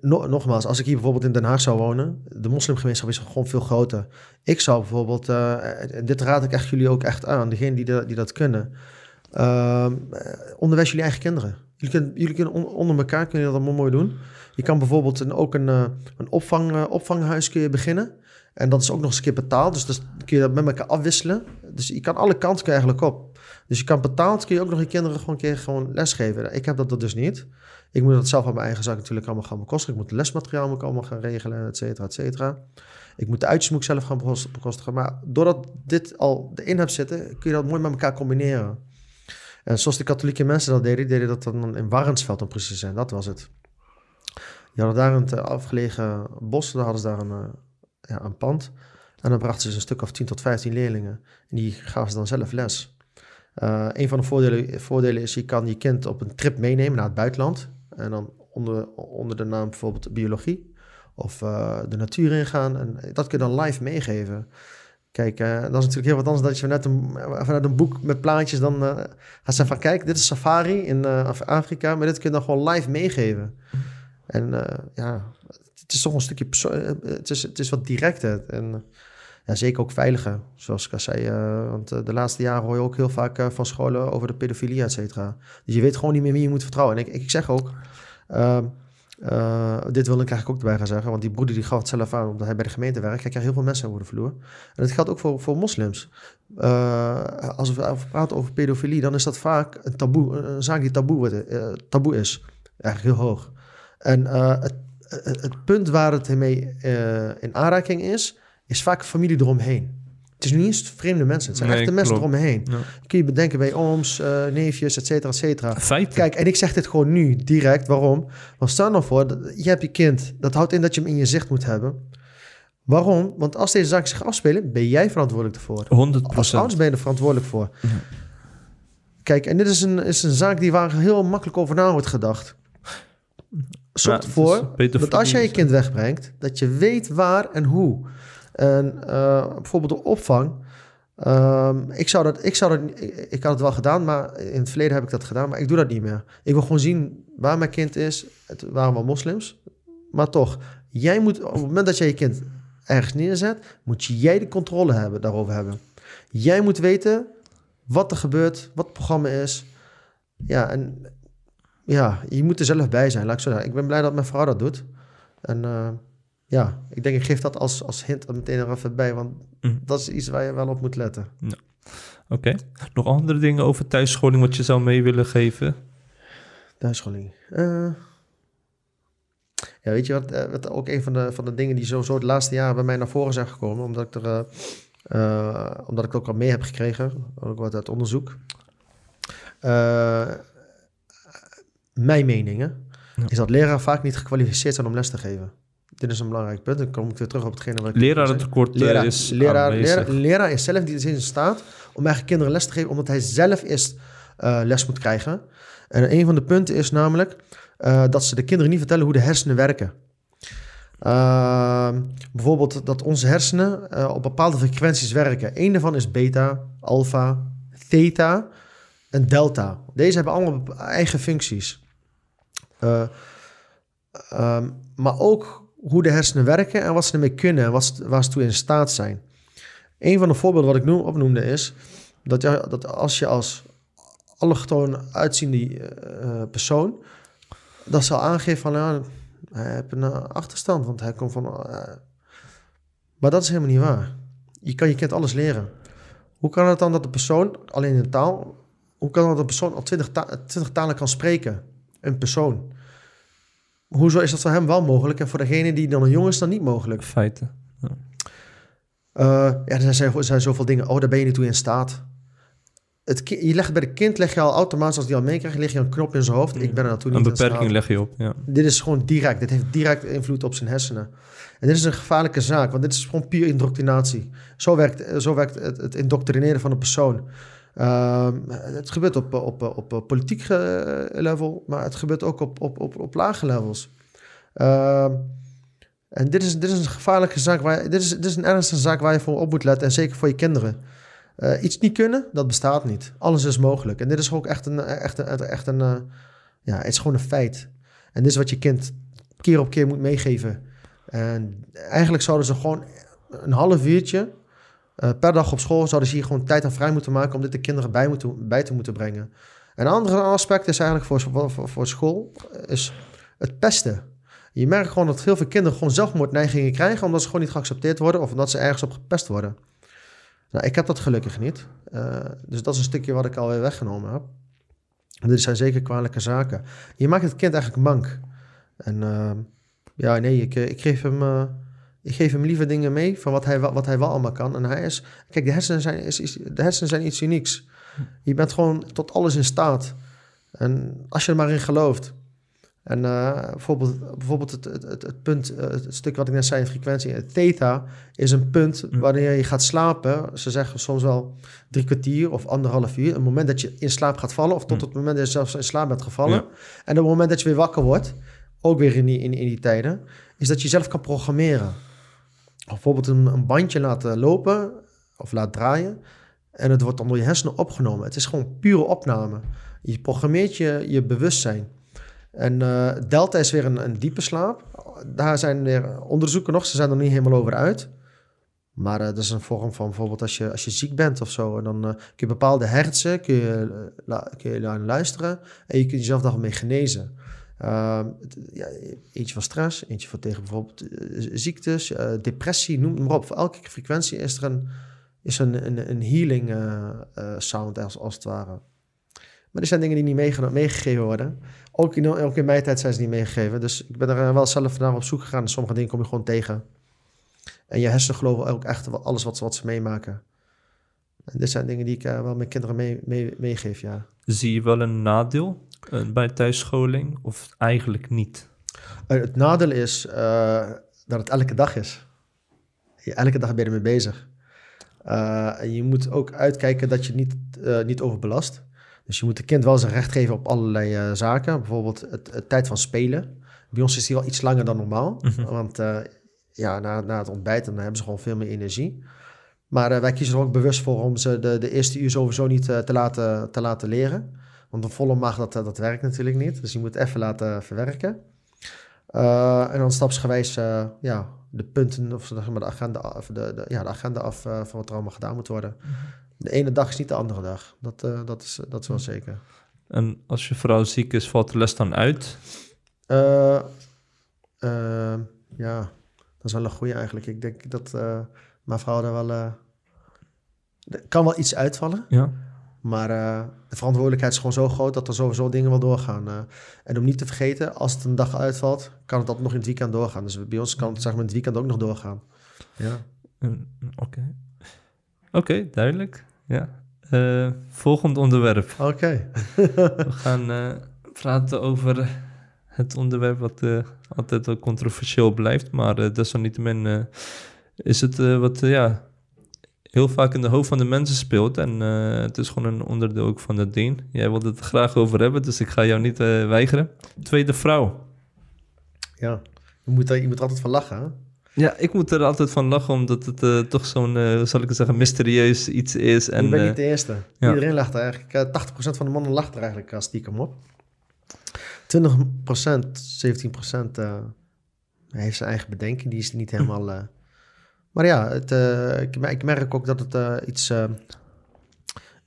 no- nogmaals, als ik hier bijvoorbeeld in Den Haag zou wonen, de moslimgemeenschap is gewoon veel groter. Ik zou bijvoorbeeld, en dit raad ik echt jullie ook echt aan, degenen die, die dat kunnen, eh, onderwijs jullie eigen kinderen. Jullie kunnen, jullie kunnen on- onder elkaar kunnen dat allemaal mooi doen. Je kan bijvoorbeeld een, ook een, eh, een opvang, opvanghuis beginnen. En dat is ook nog eens een keer betaald. Dus dat kun je dat met elkaar afwisselen. Dus je kan alle kanten eigenlijk op. Dus je kan betaald, kun je ook nog je kinderen gewoon een keer gewoon lesgeven. Ik heb dat, dat dus niet. Ik moet dat zelf aan mijn eigen zak natuurlijk allemaal gaan bekostigen. Ik moet het lesmateriaal moet allemaal gaan regelen, et cetera, et cetera. Ik moet de uitjes zelf gaan bekos- bekostigen. Maar doordat dit al erin hebt zitten, kun je dat mooi met elkaar combineren. En zoals de katholieke mensen dat deden, deden dat dan in Warnsveld om precies te zijn. Dat was het. Die hadden daar een te afgelegen bos, daar hadden ze daar een, eh, ja, een pand. En dan brachten ze een stuk of 10 tot 15 leerlingen. En die gaven ze dan zelf les. Eh, een van de voordelen, voordelen is, je kan je kind op een trip meenemen naar het buitenland. En dan onder, onder de naam bijvoorbeeld biologie of eh, de natuur ingaan. En dat kun je dan live meegeven. Kijk, eh, dat is natuurlijk heel wat anders dat je vanuit een, vanuit een boek met plaatjes dan eh gaat zeggen van kijk, dit is safari in Af- Afrika, maar dit kun je dan gewoon live meegeven. En ja, het is toch een stukje, het is, het is wat directer en ja, zeker ook veiliger, zoals ik al zei. eh, want eh, de laatste jaren hoor je ook heel vaak eh, van scholen over de pedofilie, et cetera. Dus je weet gewoon niet meer wie je moet vertrouwen. En ik, ik zeg ook, ehm, eh, dit wil ik eigenlijk ook erbij gaan zeggen, want die broeder die gaf het zelf aan, omdat hij bij de gemeente werkt. Hij krijgt heel veel mensen over de. En dat geldt ook voor, voor moslims. Als we praten over pedofilie, dan is dat vaak een taboe, een zaak die taboe, wordt, taboe is. Eigenlijk heel hoog. En het, het, punt waar het mee eh, in aanraking is, is vaak familie eromheen. Het is niet eens vreemde mensen, het zijn Nee, echte mensen klopt. eromheen. Ja. Kun je bedenken bij ooms, eh, neefjes, et cetera, et cetera. Feiten. Kijk, en ik zeg dit gewoon nu, direct. Waarom? Want stel nou voor, dat- je hebt je kind. Dat houdt in dat je hem in je zicht moet hebben. Waarom? Want als deze zaken zich afspelen, ben jij verantwoordelijk ervoor. 100 Als ouders ben je er verantwoordelijk voor. Kijk, en dit is een, is een zaak die waar heel makkelijk over na wordt gedacht. Zorg ervoor dat als jij je kind wegbrengt, dat je weet waar en hoe. En eh, bijvoorbeeld de opvang. Ehm, ik, zou dat, ik, zou dat, ik, had het wel gedaan, maar in het verleden heb ik dat gedaan, maar ik doe dat niet meer. Ik wil gewoon zien waar mijn kind is. Het waren wel moslims, maar toch. Jij moet, op het moment dat jij je kind ergens neerzet, moet jij de controle hebben, daarover hebben. Jij moet weten wat er gebeurt, wat het programma is. Ja, en ja, je moet er zelf bij zijn, laat ik zo zeggen. Ik ben blij dat mijn vrouw dat doet. En eh, ja, ik denk ik geef dat als, als hint er meteen er even bij, want Mhm. dat is iets waar je wel op moet letten. Oké. Nog andere dingen over thuisscholing wat je zou mee willen geven? Thuisscholing. Eh, ja, weet je wat, eh, wat ook een van de, van de dingen die sowieso de laatste jaren bij mij naar voren zijn gekomen, omdat ik er, eh, omdat ik het ook al mee heb gekregen, ook wat uit onderzoek. Mijn meningen Ja. is dat leraren vaak niet gekwalificeerd zijn om les te geven. Dit is een belangrijk punt. Dan kom ik weer terug op hetgene wat ik zei. Lerarentekort eh, Leraar, is leraar, leraar, leraar is zelf niet in staat om eigen kinderen les te geven, omdat hij zelf eerst eh, les moet krijgen. En een van de punten is namelijk eh, dat ze de kinderen niet vertellen hoe de hersenen werken. Ehm, bijvoorbeeld dat onze hersenen op bepaalde frequenties werken. Eén daarvan is beta, alpha, theta en delta. Deze hebben allemaal eigen functies. Eh, ehm, maar ook hoe de hersenen werken en wat ze ermee kunnen en wat waar ze toe in staat zijn. Een van de voorbeelden wat ik noem, opnoemde is dat, je, dat als je als allochtoon uitziende eh, persoon, dat zal aangeven van ja, hij heeft een eh, achterstand, want hij komt van. eh, maar dat is helemaal niet waar. Je kan je kind alles leren. Hoe kan het dan dat de persoon, alleen in taal, hoe kan het dat de persoon al 20, ta 20 talen kan spreken? Een persoon. Hoezo is dat voor hem wel mogelijk en voor degene die dan een jong is dan niet mogelijk? Feiten. Eh, ja, er zijn, er zijn zoveel dingen. Oh, daar ben je niet toe in staat. Het, je legt bij de kind leg je al automatisch, als die al meekrijgt, leg je een knop in zijn hoofd. Ik ben er naartoe Een niet in beperking leg je op, ja. Dit is gewoon direct. Dit heeft direct invloed op zijn hersenen. En dit is een gevaarlijke zaak, want dit is gewoon puur indoctrinatie. Zo werkt, zo werkt het, het indoctrineren van een persoon. Ehm, het gebeurt op, op, op, politiek eh, level, maar het gebeurt ook op, op, op, op lage levels. Ehm, en dit is, dit is een gevaarlijke zaak. Waar, dit, is, dit is een ernstige zaak waar je voor op moet letten. En zeker voor je kinderen. Eh, iets niet kunnen, dat bestaat niet. Alles is mogelijk. En dit is ook echt een, echt een, echt een eh, ja, het is gewoon een feit. En dit is wat je kind keer op keer moet meegeven. En eigenlijk zouden ze gewoon een half uurtje eh, per dag op school, zouden ze hier gewoon tijd aan vrij moeten maken om dit de kinderen bij, moeten, bij te moeten brengen. Een ander aspect is eigenlijk voor, voor, school, is het pesten. Je merkt gewoon dat heel veel kinderen gewoon zelfmoordneigingen krijgen omdat ze gewoon niet geaccepteerd worden of omdat ze ergens op gepest worden. Nou, ik heb dat gelukkig niet. Eh, dus dat is een stukje wat ik alweer weggenomen heb. Dit zijn zeker kwalijke zaken. Je maakt het kind eigenlijk mank. En eh, ja, nee, ik, eh, ik, geef hem, eh, ik geef hem liever dingen mee van wat hij, wel- wat hij wel allemaal kan. En hij is, kijk, de hersenen zijn, is, is- de hersenen zijn iets unieks. Je bent gewoon tot alles in staat. En als je er maar in gelooft. En eh, bijvoorbeeld, bijvoorbeeld het, het, het, het punt, eh, het stuk wat ik net zei, frequentie, eh, theta, is een punt wanneer je gaat slapen. Ze zeggen soms wel drie kwartier of anderhalf uur. Een moment dat je in slaap gaat vallen, of tot het moment dat je zelfs in slaap bent gevallen. Ja. En op het moment dat je weer wakker wordt, ook weer in die, in, in die tijden, is dat je zelf kan programmeren. Bijvoorbeeld een, bandje laten lopen of laten draaien. En het wordt dan door je hersenen opgenomen. Het is gewoon pure opname. Je programmeert je, je bewustzijn. En eh, delta is weer een, een diepe slaap. Daar zijn weer onderzoeken nog. Ze zijn er niet helemaal over uit. Maar eh, dat is een vorm van bijvoorbeeld als je, als je ziek bent of zo. Dan eh, kun je bepaalde hersen kun je, je luisteren. En je kunt jezelf daarmee genezen. Ehm, ja, eentje van stress, eentje voor tegen bijvoorbeeld eh, ziektes, eh, depressie, noem maar op. Voor elke frequentie is er een, is een, een, een healing eh, sound als, als het ware. Maar er zijn dingen die niet meegegeven worden. Ook in, ook mijn tijd zijn ze niet meegegeven. Dus ik ben er wel zelf naar op zoek gegaan. Sommige dingen kom je gewoon tegen. En je hersenen geloven ook echt alles wat, ze- wat ze meemaken. En dit zijn dingen die ik wel mijn kinderen mee, mee, meegeef, ja. Zie je wel een nadeel bij thuisscholing of eigenlijk niet? Eh, het nadeel is eh, dat het elke dag is. Je, elke dag ben je ermee bezig. Eh, en je moet ook uitkijken dat je het niet, eh, niet overbelast. Dus je moet de kind wel zijn recht geven op allerlei eh, zaken. Bijvoorbeeld het, het tijd van spelen. Bij ons is die wel iets langer dan normaal. Mhm. Want eh, ja, na, na het ontbijt dan hebben ze gewoon veel meer energie. Maar eh, wij kiezen er ook bewust voor om ze de, de eerste uur sowieso niet eh, te, laten, te laten leren. Want een volle maag, dat, dat werkt natuurlijk niet. Dus je moet even laten verwerken. Eh, en dan stapsgewijs eh, ja, de punten of zeg maar, de, agenda, of de, de, ja, de agenda af eh, van wat er allemaal gedaan moet worden. De ene dag is niet de andere dag. Dat, dat, is, dat is wel zeker. En als je vrouw ziek is, valt de les dan uit? Ja, Dat is wel een goede eigenlijk. Ik denk dat mijn vrouw daar wel... er kan wel iets uitvallen, Ja. Maar eh, de verantwoordelijkheid is gewoon zo groot dat er sowieso dingen wel doorgaan. eh. en om niet te vergeten, als het een dag uitvalt, kan het altijd nog in het weekend doorgaan. Dus bij ons kan het zeg maar, in het weekend ook nog doorgaan. Ja. Mm, Oké. Oké, duidelijk. Ja. Eh, volgend onderwerp. Oké. We gaan praten over het onderwerp wat altijd wel controversieel blijft. Maar desalniettemin is het wat ja, heel vaak in de hoofd van de mensen speelt. En eh, het is gewoon een onderdeel ook van het ding. Jij wilde het graag over hebben, dus ik ga jou niet eh, weigeren. Tweede vrouw. Ja. Je moet, er, je moet er altijd van lachen, hè? Ja, ik moet er altijd van lachen, omdat het eh, toch zo'n, zal ik het zeggen, mysterieus iets is. En, je bent niet de eerste. ja. Iedereen lacht er eigenlijk. eh, 80% van de mannen lacht er eigenlijk als stiekem op. 20%, 17% eh, heeft zijn eigen bedenking. Die is niet helemaal... Maar ja, het, eh, ik, mer- ik merk ook dat het eh, iets, eh,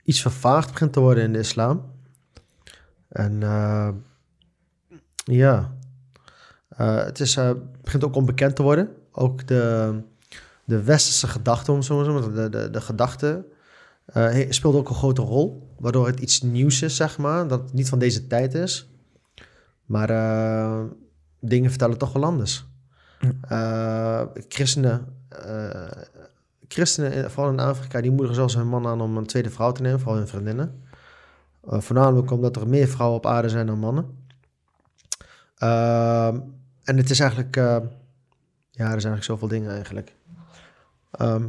iets vervaagd begint te worden in de islam. En ja, het is, begint ook onbekend te worden. Ook de, de westerse gedachte, om zo te zeggen, de, de, de gedachte, speelt ook een grote rol. Waardoor het iets nieuws is, zeg maar. Dat het niet van deze tijd is. Maar dingen vertellen toch wel anders. Christenen, eh, christenen, in- vooral in Afrika, die moedigen zelfs hun man aan om een tweede vrouw te nemen, vooral hun vriendinnen. Eh, voornamelijk omdat er meer vrouwen op aarde zijn dan mannen. Ehm, en het is eigenlijk, eh, ja, er zijn eigenlijk zoveel dingen eigenlijk. Ehm,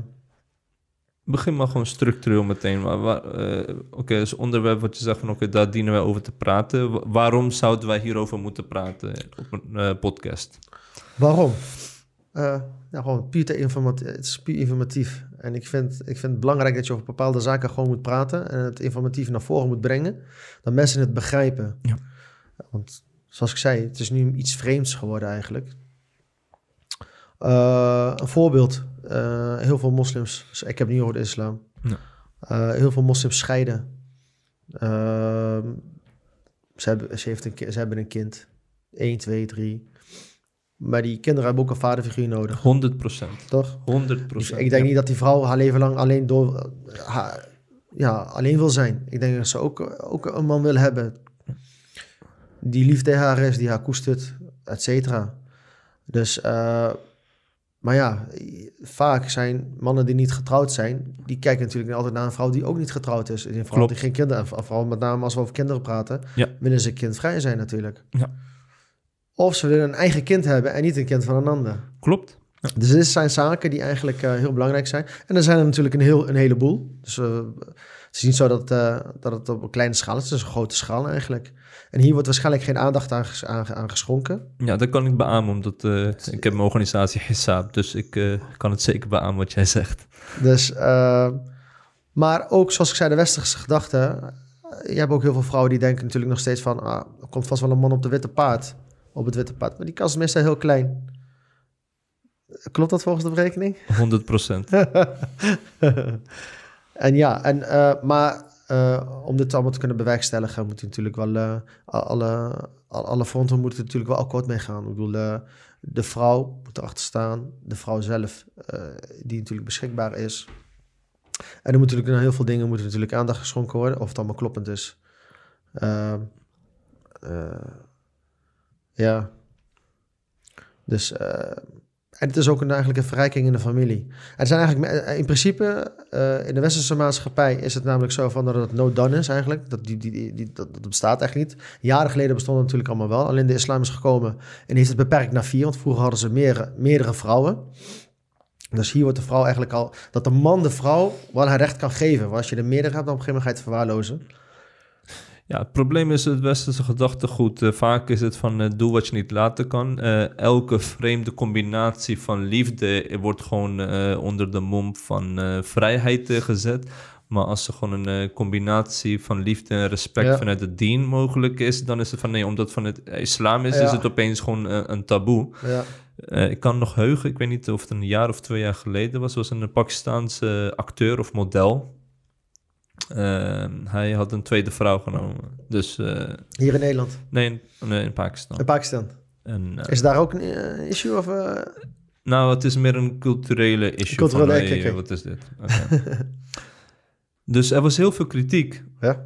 Begin maar gewoon structureel meteen. Waar, eh, oké, een onderwerp wat je zegt van oké, daar dienen wij over te praten. Wa- waarom zouden wij hierover moeten praten op een eh, podcast? Waarom? Ja, gewoon puur te informatief. Het is puur informatief. En ik vind, ik vind het belangrijk dat je over bepaalde zaken gewoon moet praten en het informatief naar voren moet brengen, dat mensen het begrijpen. Ja. Want zoals ik zei, het is nu iets vreemds geworden eigenlijk. Eh, een voorbeeld. eh, heel veel moslims, dus ik heb niet over de islam. Ja. Heel veel moslims scheiden. Ehm, ze, hebben, ze, heeft een, ze hebben een kind. 1, 2, 3. Maar die kinderen hebben ook een vaderfiguur nodig, 100 procent. toch? 100 Dus procent. ik denk niet dat die vrouw haar leven lang alleen door haar, ja, alleen wil zijn. Ik denk dat ze ook, ook een man wil hebben die lief tegen haar is, die haar koestert, et cetera. Dus, eh, maar ja, vaak zijn mannen die niet getrouwd zijn, die kijken natuurlijk altijd naar een vrouw die ook niet getrouwd is. Een vrouw Klopt. die geen kinderen, en vooral met name als we over kinderen praten, Ja. willen ze kindvrij zijn natuurlijk. Ja. Of ze willen een eigen kind hebben en niet een kind van een ander. Klopt. Dus dit zijn zaken die eigenlijk eh, heel belangrijk zijn. En er zijn er natuurlijk een, heel, een heleboel. Dus eh, het is niet zo dat, eh, dat het op een kleine schaal is. Het is een grote schaal eigenlijk. En hier wordt waarschijnlijk geen aandacht aan, aan, aan geschonken. Ja, dat kan ik beamen, omdat ik heb mijn organisatie Hisab. Dus ik kan het zeker beamen wat jij zegt. Dus, maar ook zoals ik zei, de westerse gedachte. je hebt ook heel veel vrouwen die denken natuurlijk nog steeds van... Ah, er komt vast wel een man op de witte paard. Op het witte paard. Maar die kans is meestal heel klein. Klopt dat volgens de berekening? 100 procent. en ja, en, eh, maar eh, om dit allemaal te kunnen bewerkstelligen, moet je natuurlijk wel eh, alle, alle, fronten moeten natuurlijk wel akkoord mee gaan. Ik bedoel, de vrouw moet erachter staan, de vrouw zelf, die natuurlijk beschikbaar is. En er moeten natuurlijk naar heel veel dingen moeten natuurlijk aandacht geschonken worden, of het allemaal kloppend is. Eh, ja. Dus, eh, en het is ook een, eigenlijk een verrijking in de familie. Er zijn eigenlijk me- in principe eh, in de westerse maatschappij is het namelijk zo van dat het no done is eigenlijk. Dat, die, die, die, dat, dat bestaat eigenlijk niet. Jaren geleden bestond het natuurlijk allemaal wel. Alleen de islam is gekomen en heeft het beperkt naar vier. Want vroeger hadden ze meerdere, meerdere vrouwen. Dus hier wordt de vrouw eigenlijk al... Dat de man de vrouw wel haar recht kan geven. Want als je er meerdere hebt, dan op een gegeven moment ga je het verwaarlozen. Ja, het probleem is het westerse gedachtegoed. Eh, vaak is het van eh, doe wat je niet laten kan. Eh, elke vreemde combinatie van liefde wordt gewoon onder de mom van vrijheid gezet. Maar als er gewoon een combinatie van liefde en respect Ja. vanuit het dien mogelijk is, dan is het van nee, omdat van het islam is, Ja. is het opeens gewoon een taboe. Ja, ik kan nog heugen, ik weet niet of het een jaar of twee jaar geleden was, was een Pakistaanse acteur of model. Eh, hij had een tweede vrouw genomen. Dus eh, hier in Nederland. nee, in, nee, in Pakistan. In Pakistan. En, eh, Is daar ook een eh, issue of... Nou, het is meer een culturele issue. Culturele, van, hey, wat is dit? Dus er was heel veel kritiek. Ja?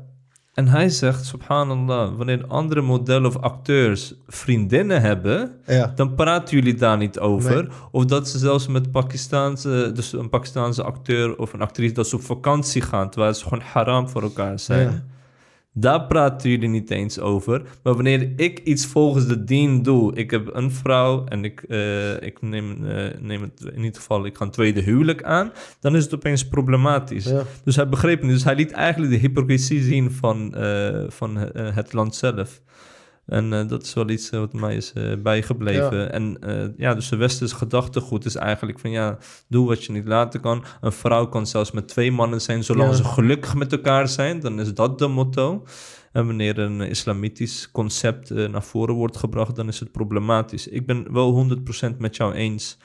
En hij zegt, subhanallah, wanneer andere modellen of acteurs vriendinnen hebben, Ja. dan praten jullie daar niet over. Nee. Of dat ze zelfs met Pakistaanse, dus een Pakistaanse acteur of een actrice, dat ze op vakantie gaan, terwijl ze gewoon haram voor elkaar zijn. Ja. Daar praten jullie niet eens over. Maar wanneer ik iets volgens de dien doe, ik heb een vrouw en ik, eh, ik neem, eh, neem het in ieder geval, ik ga een tweede huwelijk aan, dan is het opeens problematisch. Ja. Dus hij begreep niet. Dus hij liet eigenlijk de hypocrisie zien van, eh, van het land zelf. En eh, dat is wel iets eh, wat mij is eh, bijgebleven. Ja. En ja, dus de westerse gedachtegoed is eigenlijk van ja, doe wat je niet laten kan. Een vrouw kan zelfs met twee mannen zijn, zolang Ja. ze gelukkig met elkaar zijn. Dan is dat de motto. En wanneer een islamitisch concept naar voren wordt gebracht, dan is het problematisch. Ik ben wel 100% met jou eens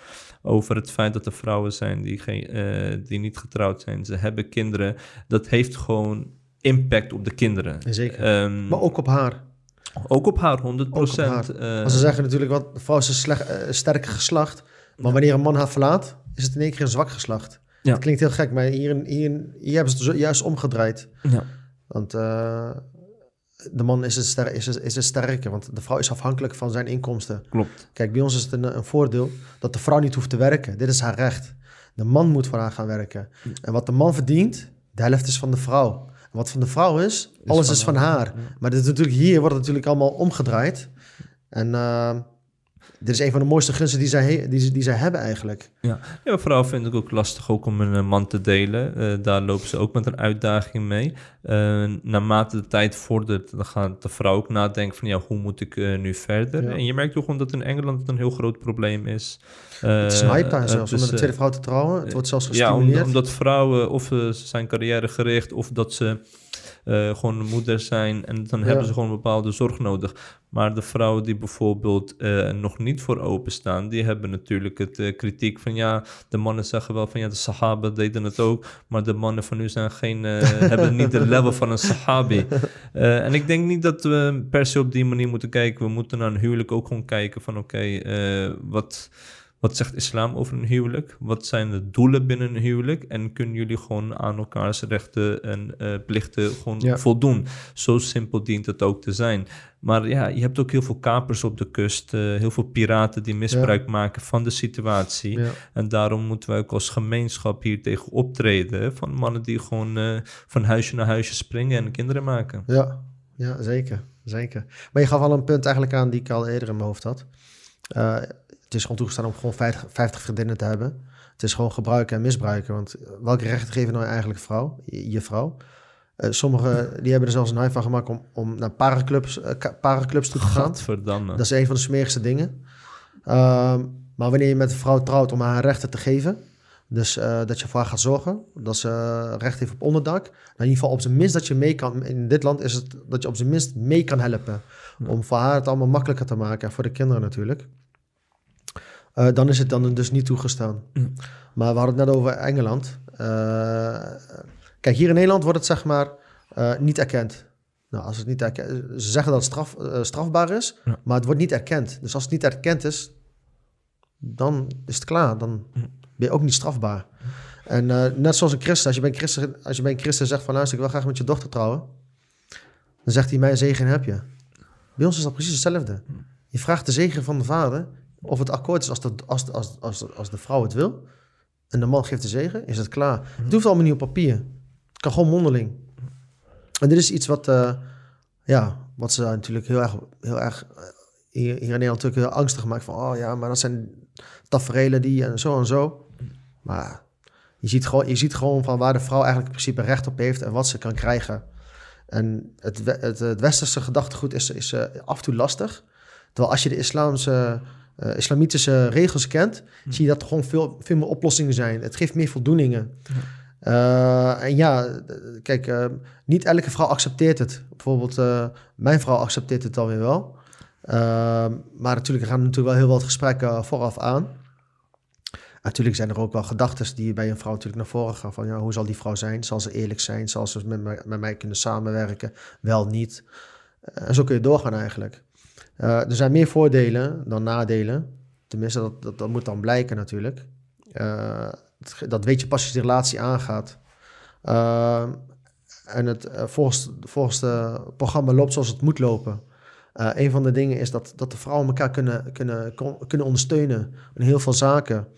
over het feit dat er vrouwen zijn die, geen, die niet getrouwd zijn. Ze hebben kinderen. Dat heeft gewoon impact op de kinderen. Zeker. Ehm, Maar ook op haar. Ook op haar, 100%. Ook op haar. eh, Want ze zeggen natuurlijk, wat, de vrouw is een slecht, eh, sterke geslacht. Maar wanneer een man haar verlaat, is het in één keer een zwak geslacht. Ja. Dat klinkt heel gek, maar hier, hier, hier hebben ze het juist omgedraaid. ja. Want eh, de man is het, ster, is, het, is het sterker, want de vrouw is afhankelijk van zijn inkomsten. Klopt. Kijk, bij ons is het een, een voordeel dat de vrouw niet hoeft te werken. Dit is haar recht. De man moet voor haar gaan werken. En wat de man verdient, de helft is van de vrouw. Wat van de vrouw is, alles is van haar. Maar dit is natuurlijk, hier wordt het natuurlijk allemaal omgedraaid. En eh, dit is een van de mooiste gunsten die zij, die, die zij hebben eigenlijk. Ja, ja vrouw vind ik ook lastig ook om een eh, man te delen. Eh, daar lopen ze ook met een uitdaging mee. Eh, naarmate de tijd vordert, dan gaat de vrouw ook nadenken van ja, hoe moet ik nu verder? Ja. En je merkt ook gewoon dat in Engeland het een heel groot probleem is. Het is een hype zelfs, om met een eh, tweede vrouw te trouwen. Het wordt zelfs Ja, gestimuleerd. om- omdat vrouwen of ze zijn carrièregericht of dat ze eh, gewoon moeder zijn en dan Ja. hebben ze gewoon bepaalde zorg nodig. Maar de vrouwen die bijvoorbeeld eh, nog niet voor openstaan, die hebben natuurlijk het eh, kritiek van ja, de mannen zeggen wel van ja, de Sahaba deden het ook, maar de mannen van nu zijn geen, hebben niet de level van een Sahabi. En ik denk niet dat we per se op die manier moeten kijken. We moeten naar een huwelijk ook gewoon kijken van oké, wat... Wat zegt islam over een huwelijk? Wat zijn de doelen binnen een huwelijk? En kunnen jullie gewoon aan elkaars rechten en eh, plichten gewoon Ja. voldoen? Zo simpel dient het ook te zijn. Maar ja, je hebt ook heel veel kapers op de kust, eh, heel veel piraten die misbruik maken van de situatie. Ja. En daarom moeten wij ook als gemeenschap hier tegen optreden. Van mannen die gewoon eh, van huisje naar huisje springen en kinderen maken. Ja, ja zeker, zeker. Maar je gaf al een punt eigenlijk aan die ik al eerder in mijn hoofd had. Eh, het is gewoon toegestaan om gewoon 50, 50 vriendinnen te hebben. Het is gewoon gebruiken en misbruiken. Want welke rechten geven nou eigenlijk vrouw, je, je vrouw? Eh, Sommigen die hebben er zelfs een hype van gemaakt om, om naar paraclubs, eh, ka- paraclubs toe te gaan. Dat is een van de smerigste dingen. Ehm, maar wanneer je met een vrouw trouwt om haar rechten te geven, dus eh, dat je voor haar gaat zorgen, dat ze eh, recht heeft op onderdak, nou in ieder geval op zijn minst dat je mee kan, in dit land is het dat je op zijn minst mee kan helpen, om voor haar het allemaal makkelijker te maken en voor de kinderen natuurlijk. Eh, dan is het dan dus niet toegestaan. Mm. Maar we hadden het net over Engeland. Eh, kijk, hier in Nederland wordt het zeg maar eh, niet erkend. Nou, als het niet erkend, ze zeggen dat het straf, strafbaar is, Ja. maar het wordt niet erkend. Dus als het niet erkend is, dan is het klaar. Dan ben je ook niet strafbaar. En net zoals een christen, als je bij een christen, als je bij een christen zegt van luister, ik wil graag met je dochter trouwen, dan zegt hij, mijn zegen heb je. Bij ons is dat precies hetzelfde. Je vraagt de zegen van de vader of het akkoord is als de, als, als, als, als de vrouw het wil. En de man geeft de zegen, is het klaar. Het hoeft allemaal niet op papier. Het kan gewoon mondeling. En dit is iets wat, eh, ja, wat ze natuurlijk heel erg, heel erg eh, hier, hier in Nederland natuurlijk heel angstig maakt. Van, oh ja, maar dat zijn tafereelen die en zo en zo. Maar je ziet, gewoon, je ziet gewoon van waar de vrouw eigenlijk in principe recht op heeft en wat ze kan krijgen. En het, het, het westerse gedachtegoed is, is eh, af en toe lastig. Terwijl als je de islamse, eh, islamitische regels kent, zie je dat er gewoon veel, veel meer oplossingen zijn. Het geeft meer voldoeningen. Eh, en ja, kijk, eh, niet elke vrouw accepteert het. Bijvoorbeeld, mijn vrouw accepteert het dan weer wel. Maar natuurlijk er gaan natuurlijk wel heel wat gesprekken vooraf aan. Natuurlijk zijn er ook wel gedachten die bij een vrouw natuurlijk naar voren gaan. Van ja, hoe zal die vrouw zijn? Zal ze eerlijk zijn? Zal ze met mij, met mij kunnen samenwerken? Wel niet. En zo kun je doorgaan eigenlijk. Eh, er zijn meer voordelen dan nadelen. tenminste, dat, dat, dat moet dan blijken natuurlijk. Eh, dat, dat weet je pas als je de relatie aangaat. Uh, en het, volgens, volgens het programma loopt zoals het moet lopen. Een van de dingen is dat, dat de vrouwen elkaar kunnen, kunnen, kunnen ondersteunen in heel veel zaken.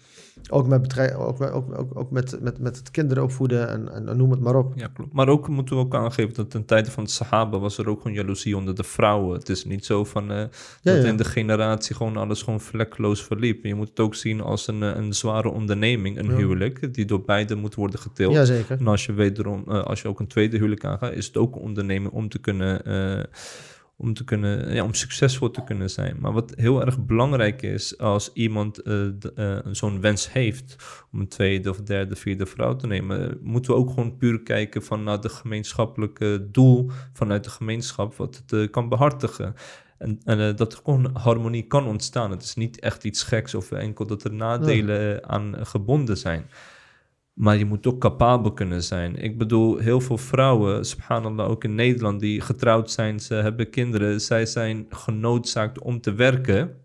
Ook met, bedrijf, ook, ook, ook, ook met, met, met het kinderen opvoeden en, en, noem het maar op. Ja, klopt. Maar ook moeten we ook aangeven dat ten tijde van de Sahaba was er ook gewoon jaloezie onder de vrouwen. Het is niet zo van uh, ja, dat ja. in de generatie gewoon alles gewoon vlekkeloos verliep. Je moet het ook zien als een, een zware onderneming, een ja. huwelijk, die door beide moet worden geteeld. Ja, zeker. En als je wederom, uh, als je ook een tweede huwelijk aangaat, is het ook een onderneming om te kunnen... Uh, om, te kunnen, ja, om succesvol te kunnen zijn. Maar wat heel erg belangrijk is als iemand uh, uh, zo'n wens heeft om een tweede of derde, vierde vrouw te nemen, moeten we ook gewoon puur kijken van naar de gemeenschappelijke doel vanuit de gemeenschap, wat het uh, kan behartigen. En, en dat er gewoon harmonie kan ontstaan. Het is niet echt iets geks of enkel dat er nadelen aan gebonden zijn. Maar je moet ook capabel kunnen zijn. Ik bedoel, heel veel vrouwen, subhanallah, ook in Nederland, die getrouwd zijn, ze hebben kinderen, zij zijn genoodzaakt om te werken.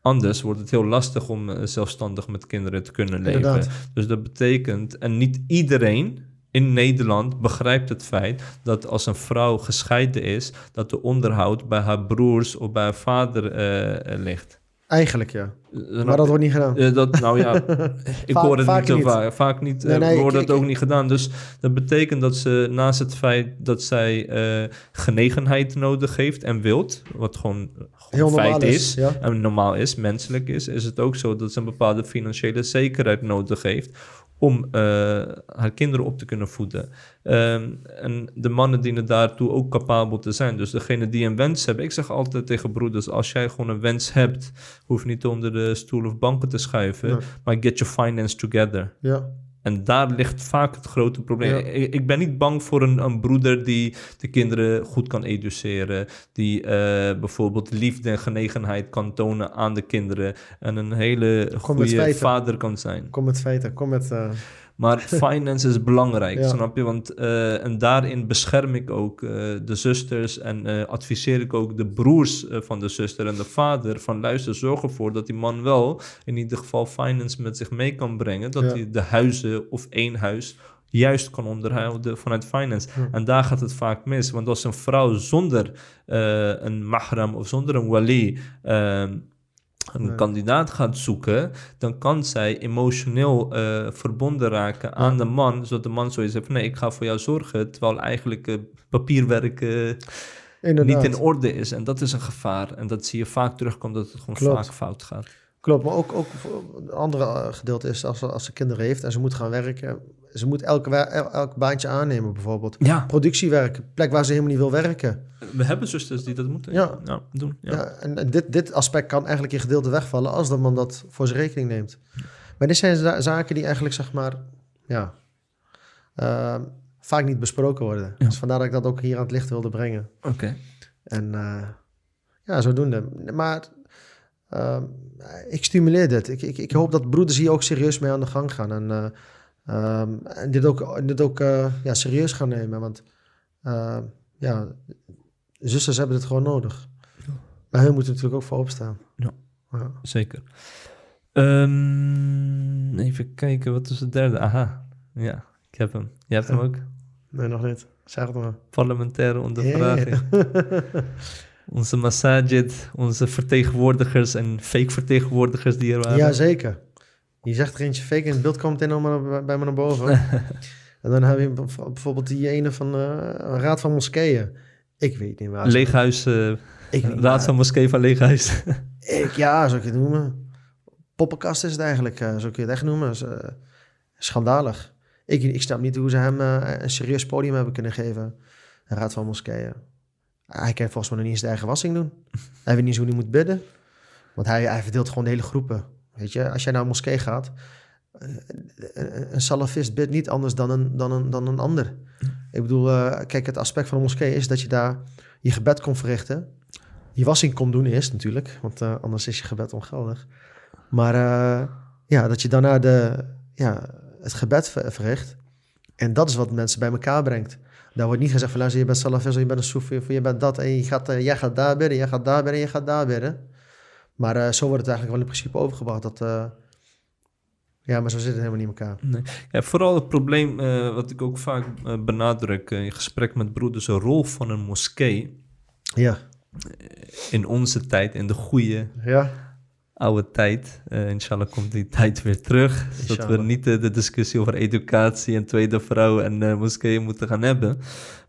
Anders wordt het heel lastig om zelfstandig met kinderen te kunnen leven. Inderdaad. Dus dat betekent, en niet iedereen in Nederland begrijpt het feit dat als een vrouw gescheiden is, dat de onderhoud bij haar broers of bij haar vader uh, ligt. Eigenlijk ja. Maar dat wordt niet gedaan. Uh, dat, nou ja, ik hoor het niet zo vaak. Vaak niet. Nee, nee, wordt dat ook niet gedaan. Dus dat betekent dat ze naast het feit dat zij uh, genegenheid nodig heeft en wilt, wat gewoon, gewoon feit is, is ja. en normaal is, menselijk is, is het ook zo dat ze een bepaalde financiële zekerheid nodig heeft om uh, haar kinderen op te kunnen voeden. Um, en de mannen dienen daartoe ook capabel te zijn. Dus degene die een wens hebben, ik zeg altijd tegen broeders, als jij gewoon een wens hebt, hoef niet onder de stoel of banken te schuiven, maar get your finance together. Ja, En daar ligt vaak het grote probleem. Ja. Ik, ik ben niet bang voor een, een broeder die de kinderen goed kan educeren. Die eh, bijvoorbeeld liefde en genegenheid kan tonen aan de kinderen. En een hele goede vader kan zijn. kom met feiten. Kom met... eh, Maar finance is belangrijk, Ja. snap je? Want eh, en daarin bescherm ik ook eh, de zusters en eh, adviseer ik ook de broers van de zuster en de vader van luister, zorg ervoor dat die man wel in ieder geval finance met zich mee kan brengen, dat Ja. hij de huizen of één huis juist kan onderhouden vanuit finance. Ja. En daar gaat het vaak mis, want als een vrouw zonder een mahram of zonder een wali ehm, een kandidaat gaat zoeken, dan kan zij emotioneel eh, verbonden raken aan de man, zodat de man zoiets heeft van nee, ik ga voor jou zorgen, terwijl eigenlijk eh, papierwerk eh, niet in orde is. En dat is een gevaar. En dat zie je vaak terugkomt, dat het gewoon Klopt. vaak fout gaat. Klopt, maar ook, ook het andere gedeelte is als ze, als ze kinderen heeft en ze moet gaan werken. Ze moet elke, elk baantje aannemen bijvoorbeeld. Ja, Productiewerk, plek waar ze helemaal niet wil werken. we hebben zusters die dat moeten Ja. doen. Ja. Ja. en en dit, dit aspect kan eigenlijk in gedeelte wegvallen als de man dat voor zijn rekening neemt. Maar dit zijn za- zaken die eigenlijk, zeg maar, ja, ehm, vaak niet besproken worden. Ja. Dus vandaar dat ik dat ook hier aan het licht wilde brengen. Oké. En eh, ja, zodoende. Maar ehm, ik stimuleer dit. Ik, ik, ik hoop dat broeders hier ook serieus mee aan de gang gaan. En, eh, ehm, en dit ook, dit ook eh, ja, serieus gaan nemen. Want eh, ja, zusters hebben dit gewoon nodig. Maar hun moeten natuurlijk ook voor opstaan. Ja. Ja. Zeker. Ehm, even kijken, wat is de derde? Aha, ja, ik heb hem. Je hebt hem ook? Nee, nog niet. Zeg het maar. Parlementaire ondervraging. Onze masajid, onze vertegenwoordigers en fake vertegenwoordigers die er waren. Ja, zeker. Je zegt er eentje fake en het beeld komt meteen allemaal bij- me naar boven. en dan heb je bijv- bijvoorbeeld die ene van een Raad van Moskeeën. Ik weet niet waar. Leeghuis, Ik niet Raad waar. van Moskee van Leeghuis. Ik, ja, zou ik het noemen. Poppenkast is het eigenlijk, eh, zo kun je het echt noemen. Is, schandalig. Ik, ik snap niet hoe ze hem een serieus podium hebben kunnen geven. Raad van Moskeeën. Hij kan volgens mij nog niet eens de eigen wassing doen. Hij weet niet eens hoe hij moet bidden. Want hij, hij verdeelt gewoon de hele groepen. Weet je, als jij naar een moskee gaat... eh, Een, salafist bidt niet anders dan een, dan een, dan een ander. Ik bedoel, eh, kijk, het aspect van een moskee is dat je daar je gebed kon verrichten. Je wassing kon doen eerst natuurlijk, want eh, anders is je gebed ongeldig. Maar ja, dat je daarna de, ja, het gebed ver- verricht. En dat is wat mensen bij elkaar brengt. Daar wordt niet gezegd van luister, je bent salafist of je bent een soefi of je bent dat. En je gaat, jij gaat daar bidden, jij gaat daar bidden, jij gaat daar bidden. Maar eh, zo wordt het eigenlijk wel in principe overgebracht. Dat, eh, ja, maar zo zit het helemaal niet in elkaar. Nee. Ja, vooral het probleem, eh, wat ik ook vaak benadruk in gesprek met broeders, de rol van een moskee Ja, in onze tijd, in de goede ja. Oude tijd. Eh inshallah komt die tijd weer terug. Zodat we niet eh, de discussie over educatie en tweede vrouw en eh, moskeeën moeten gaan hebben.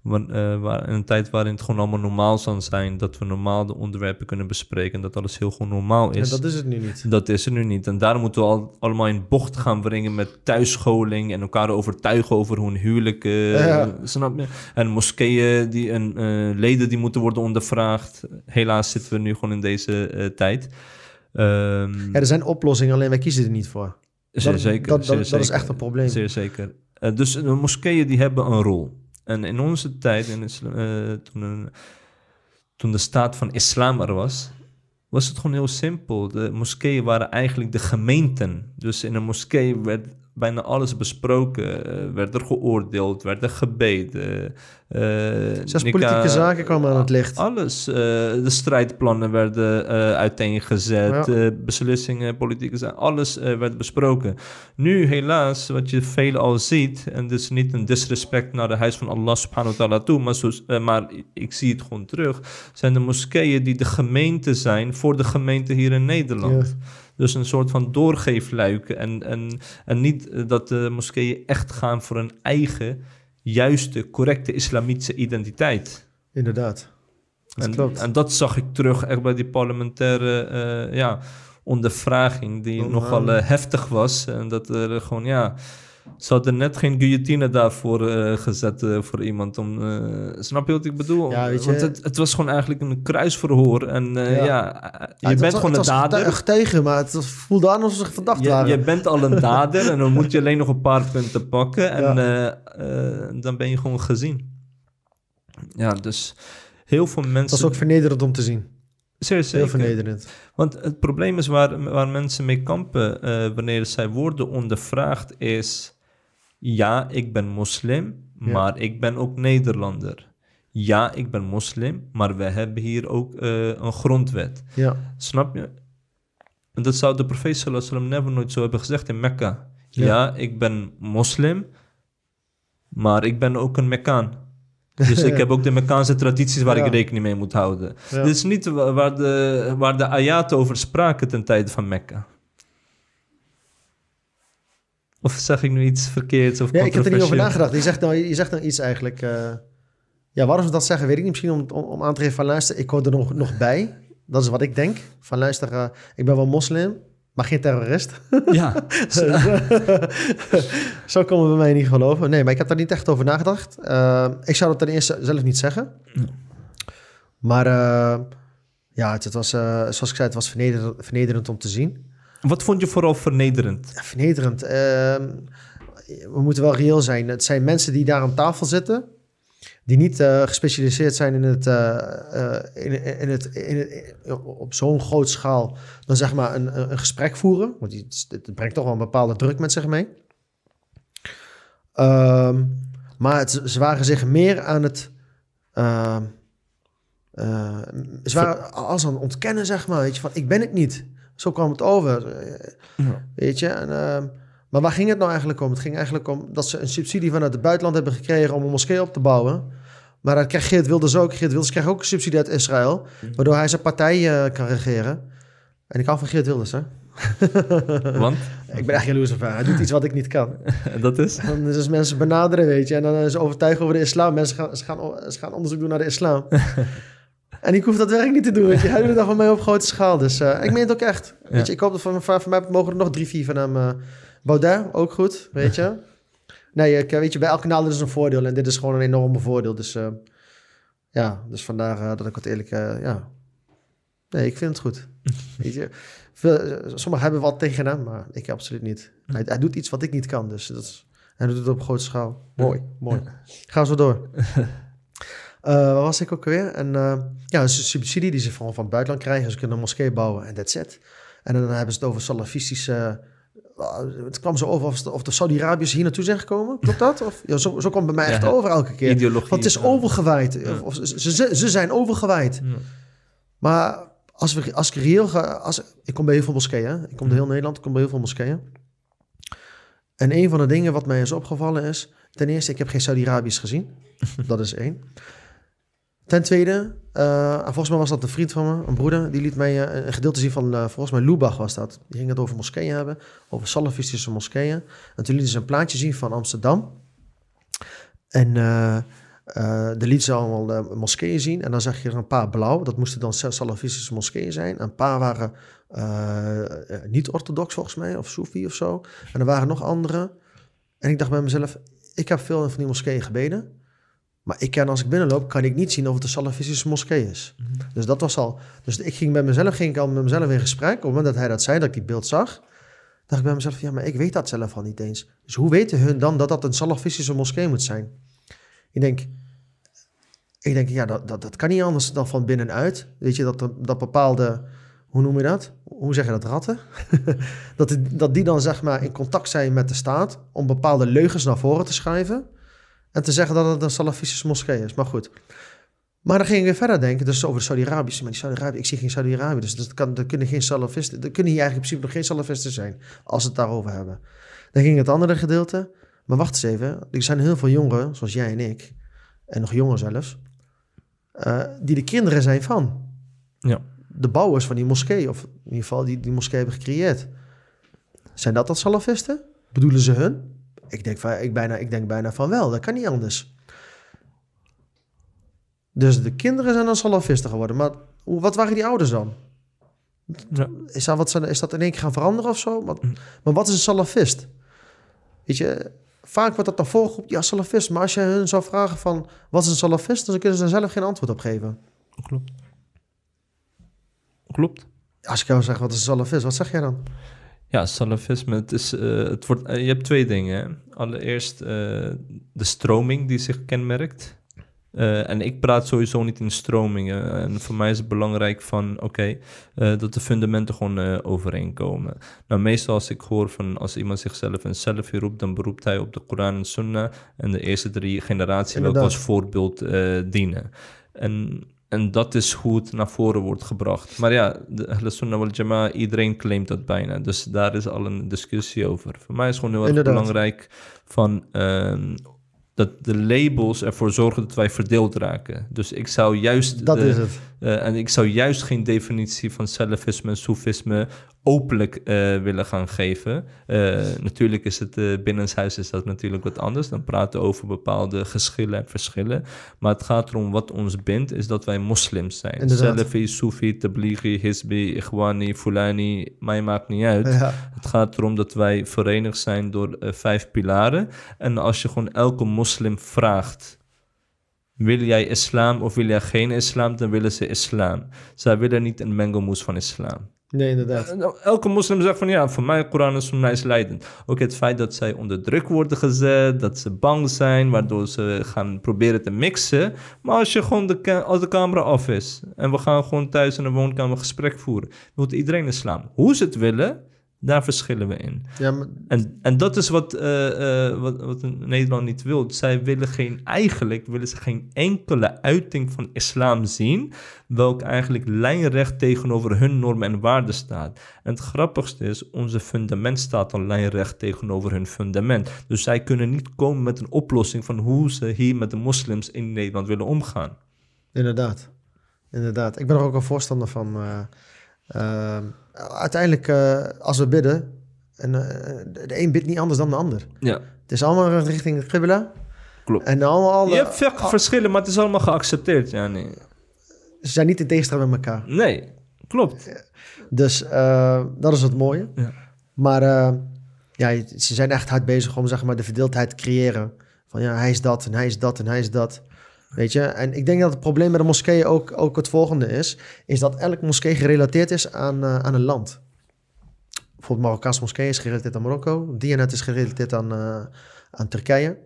Maar, waar, in een tijd waarin het gewoon allemaal normaal zal zijn. Dat we normaal de onderwerpen kunnen bespreken. En dat alles heel gewoon normaal En is. dat is het nu niet. Dat is er nu niet. En daarom moeten we al, allemaal in bocht gaan brengen met thuisscholing en elkaar overtuigen over hoe een huwelijk. Ja. Snap je? En moskeeën die, en leden die moeten worden ondervraagd. Helaas zitten we nu gewoon in deze tijd. Ehm, Ja, er zijn oplossingen, alleen wij kiezen er niet voor. zeer dat- zeker. dat- dat- is echt een probleem. Zeer zeker. Eh, dus de moskeeën die hebben een rol. En in onze tijd, in eh, toen, een- toen de staat van islam er was, was het gewoon heel simpel. De moskeeën waren eigenlijk de gemeenten. Dus in een moskee werd bijna alles besproken. eh, werd er geoordeeld, werd er gebeden. eh, Zelfs politieke zaken kwamen aan het licht. Alles. eh, de strijdplannen werden eh, uiteengezet. Ja. beslissingen, politieke zaken. Alles werd besproken. Nu helaas, wat je veel al ziet... en dit is niet een disrespect naar de huis van Allah subhanahu wa ta'ala toe... Maar, zo, maar ik zie het gewoon terug... zijn de moskeeën die de gemeente zijn... voor de gemeente hier in Nederland. Ja. Dus een soort van doorgeefluiken. En, en, en niet eh, dat de moskeeën echt gaan voor een eigen... juiste, correcte islamitische identiteit. Inderdaad. Dat En, klopt. en dat zag ik terug echt bij die parlementaire eh, ja, ondervraging, die Oh, nogal eh, heftig was. En dat er gewoon, ja, ze hadden net geen guillotine daarvoor eh, gezet eh, voor iemand. Om, eh, snap je wat ik bedoel? Ja, weet je- Want het, het was gewoon eigenlijk een kruisverhoor. En Ja. ja, je bent was- gewoon een dader. tegen, maar het was- voelde aan alsof ze verdacht Je, waren. je bent al een dader en dan moet je alleen nog een paar punten pakken. En Ja. dan ben je gewoon gezien. Ja, dus heel veel Het mensen... was ook vernederend om te zien. Zeer Heel vernederend. Want het probleem is waar, waar mensen mee kampen wanneer zij worden ondervraagd is... Ja, ik ben moslim, Ja. maar ik ben ook Nederlander. Ja, ik ben moslim, maar we hebben hier ook eh, een grondwet. Ja. Snap je? En dat zou de profeet sallallahu alaihi wasallam never nooit zo hebben gezegd in Mekka. Ja. Ja, ik ben moslim, maar ik ben ook een Mekkaan. Dus ik heb ook de Mekkaanse tradities waar Ja. ik rekening mee moet houden. Dit is niet wa- waar de, waar de ayat over spraken ten tijde van Mekka. Of zeg ik nu iets verkeerds of Ja, ik heb er niet over nagedacht. Je zegt nou, je zegt nou iets eigenlijk. eh, ja, waarom ze dat zeggen, weet ik niet. Misschien om, om, om aan te geven van luister, ik hoor er nog, nog bij. Dat is wat ik denk. Van luister, eh, ik ben wel moslim, maar geen terrorist. Ja, Zo komen we mij niet geloven. Nee, maar ik heb daar niet echt over nagedacht. Eh, ik zou dat ten eerste zelf niet zeggen. Maar eh, ja, het, het was, eh, zoals ik zei, het was vernederend, vernederend om te zien. Wat vond je vooral vernederend? Vernederend. Ehm, we moeten wel reëel zijn. Het zijn mensen die daar aan tafel zitten, die niet eh, gespecialiseerd zijn in het, eh, eh, in, in het, in op zo'n groot schaal, dan zeg maar een, een, gesprek voeren. Want het brengt toch wel een bepaalde druk met zich mee. Ehm, maar ze waren zich meer aan het. eh, ze waren alles aan het ontkennen, zeg maar. Weet je, van ik ben het niet. Zo kwam het over. Eh, Ja. Weet je, en, ehm, maar waar ging het nou eigenlijk om? Het ging eigenlijk om dat ze een subsidie vanuit het buitenland hebben gekregen om een moskee op te bouwen. Maar dat krijgt Geert Wilders ook. Geert Wilders krijgt ook een subsidie uit Israël, waardoor hij zijn partij eh, kan regeren. En ik hou van Geert Wilders, hè? Want, Ik ben echt jaloers op hem. Hij doet iets wat ik niet kan. dat is... Dan dus mensen benaderen, weet je. En dan is overtuigen over de islam. Mensen gaan, ze gaan, ze gaan onderzoek doen naar de islam. en ik hoef dat werk niet te doen, weet je. Hij doet het dan van mij op grote schaal. Dus eh, ik meen het ook echt. Weet je, ik hoop dat van, van, van mij mogen er nog drie, vier van hem. eh Baudet, ook goed, weet je. Nee, ik, eh, weet je, bij elk kanaal is een voordeel. En dit is gewoon een enorme voordeel. Dus ja, dus vandaar dat ik wat eerlijk... ja. Nee, ik vind het goed. weet je. Veel, sommigen hebben wat tegen hem, maar ik absoluut niet. Hij, hij doet iets wat ik niet kan, dus dat is, hij doet het op grote schaal. Mooi, mooi. Gaan we zo door. Eh, waar was ik ook weer? En eh, ja, een subsidie die ze van, van het buitenland krijgen. Ze kunnen een moskee bouwen en that's it. En dan hebben ze het over salafistische... eh, het kwam zo over of, de- of de Saudi-Arabiërs hier naartoe zijn gekomen. Klopt dat? Of, ja, zo, zo komt bij mij echt Ja. over elke keer. Ideologie. Want het is overgewaaid. Ja. Of, of ze, ze, ze zijn overgewaaid. Ja. Maar als, we, als ik reëel ga... Als, ik kom bij heel veel moskeeën. Ik kom door heel Nederland, ik kom bij heel veel moskeeën. En een van de dingen wat mij is opgevallen is... Ten eerste, ik heb geen Saudi-Arabiërs gezien. dat is één. Ten tweede, eh, en volgens mij was dat een vriend van me, een broeder, die liet mij eh, een gedeelte zien van, eh, volgens mij Lubach was dat. Die ging het over moskeeën hebben, over salafistische moskeeën. En toen lieten ze een plaatje zien van Amsterdam. En de lieten ze allemaal moskeeën zien. En dan zag je er een paar blauw, dat moesten dan sa- salafistische moskeeën zijn. Een paar waren eh, eh, niet orthodox volgens mij, of Soefi of zo. En er waren nog andere. En ik dacht bij mezelf, ik heb veel van die moskeeën gebeden. Maar ik kan, als ik binnenloop, kan ik niet zien of het een salafistische moskee is. Dus dat was al. Dus ik ging bij mezelf, ging ik al met mezelf in gesprek. Op het moment dat hij dat zei, dat ik die beeld zag, dacht ik bij mezelf, ja, maar ik weet dat zelf al niet eens. Dus hoe weten hun dan dat dat een salafistische moskee moet zijn? Ik denk, ik denk, ja, dat, dat, dat kan niet anders dan van binnenuit. Weet je, dat, dat bepaalde, hoe noem je dat? Hoe zeg je dat, ratten? dat, die- dat die dan zeg maar in contact zijn met de staat om bepaalde leugens naar voren te schrijven. En te zeggen dat het een salafistische moskee is. Maar goed. Maar dan ging ik weer verder denken. Dus over de Saudi-Arabiërs. Maar die Saudi-Arabië, ik zie geen Saudi-Arabië. Dus dat, kan, dat kunnen geen salafisten. Dat kunnen hier eigenlijk in principe nog geen salafisten zijn. Als we het daarover hebben. Dan ging het andere gedeelte. Maar wacht eens even. Er zijn heel veel jongeren, zoals jij en ik. En nog jonger zelfs. eh, die de kinderen zijn van. Ja. De bouwers van die moskee. Of in ieder geval die die moskee hebben gecreëerd. Zijn dat dat salafisten? Bedoelen ze hun? Ik denk, van, ik, bijna, ik denk bijna van wel. Dat kan niet anders. Dus de kinderen zijn dan salafisten geworden. Maar wat waren die ouders dan? Ja. Is dat, wat, ze- is dat in één keer gaan veranderen of zo? Maar, maar wat is een salafist? Weet je, vaak wordt dat dan voorgeroepen, ja, salafist. Maar als je hun zou vragen van, wat is een salafist? Dan kunnen ze daar zelf geen antwoord op geven. Klopt. Klopt. Als ik jou zeg, wat is een salafist? Wat zeg jij dan? Ja, salafisme, het is, eh, het wordt, eh, je hebt twee dingen. Allereerst eh, de stroming die zich kenmerkt. En ik praat sowieso niet in stromingen. En voor mij is het belangrijk van, oké, dat de fundamenten gewoon eh, overeenkomen. Nou, meestal als ik hoor van, als iemand zichzelf een selfie roept, dan beroept hij op de Koran en Sunnah en de eerste drie generaties Inderdaad. als voorbeeld dienen. En, en dat is hoe het naar voren wordt gebracht. Maar ja, de Sunnah wal Jama'a, iedereen claimt dat bijna. Dus daar is al een discussie over. Voor mij is gewoon heel erg Inderdaad. belangrijk van... ehm, dat de labels ervoor zorgen dat wij verdeeld raken. Dus ik zou juist... Dat de- is het. eh, en ik zou juist geen definitie van salafisme en soefisme openlijk eh, willen gaan geven. Eh, natuurlijk is het uh, binnenshuis is dat natuurlijk wat anders. Dan praten we over bepaalde geschillen en verschillen. Maar het gaat erom wat ons bindt, is dat wij moslims zijn. Inderdaad. Salafi, Soefi, Tablighi, Hizbi, Ikhwani, Fulani, mij maakt niet uit. Ja. Het gaat erom dat wij verenigd zijn door eh, vijf pilaren. En als je gewoon elke moslim vraagt... Wil jij islam of wil jij geen islam? Dan willen ze islam. Zij willen niet een mengelmoes van islam. Nee, inderdaad. En Elke moslim zegt van ja, voor mij Koran en Sunnah is leidend. Ook het feit dat zij onder druk worden gezet, dat ze bang zijn, waardoor ze gaan proberen te mixen. Maar als je gewoon de, als de camera af is en we gaan gewoon thuis in de woonkamer gesprek voeren, wil iedereen islam. Hoe ze het willen, daar verschillen we in. Ja, maar En, en dat is wat, eh, eh, wat, wat Nederland niet wil. Zij willen geen, eigenlijk willen ze geen enkele uiting van islam zien, welk eigenlijk lijnrecht tegenover hun normen en waarden staat. En het grappigste is, onze fundament staat al lijnrecht tegenover hun fundament. Dus zij kunnen niet komen met een oplossing van hoe ze hier met de moslims in Nederland willen omgaan. Inderdaad. Inderdaad. Ik ben er ook een voorstander van. eh, eh, uiteindelijk, eh, als we bidden, en, eh, de een bidt niet anders dan de ander. Ja, Het is allemaal richting het Qibla. Klopt. En allemaal, je hebt veel verschillen, maar het is allemaal geaccepteerd. Ja, nee. ze zijn niet in tegenstrijd met elkaar. nee, klopt. Dus eh, dat is het mooie. Ja. Maar eh, ja, ze zijn echt hard bezig om zeg maar, de verdeeldheid te creëren. Van ja, hij is dat en hij is dat en hij is dat. Weet je? En ik denk dat het probleem met de moskeeën ook, ook het volgende is. Is dat elk moskee gerelateerd is aan, eh, aan een land. Bijvoorbeeld Marokkaanse moskee is gerelateerd aan Marokko. Dianet is gerelateerd aan, eh, aan Turkije.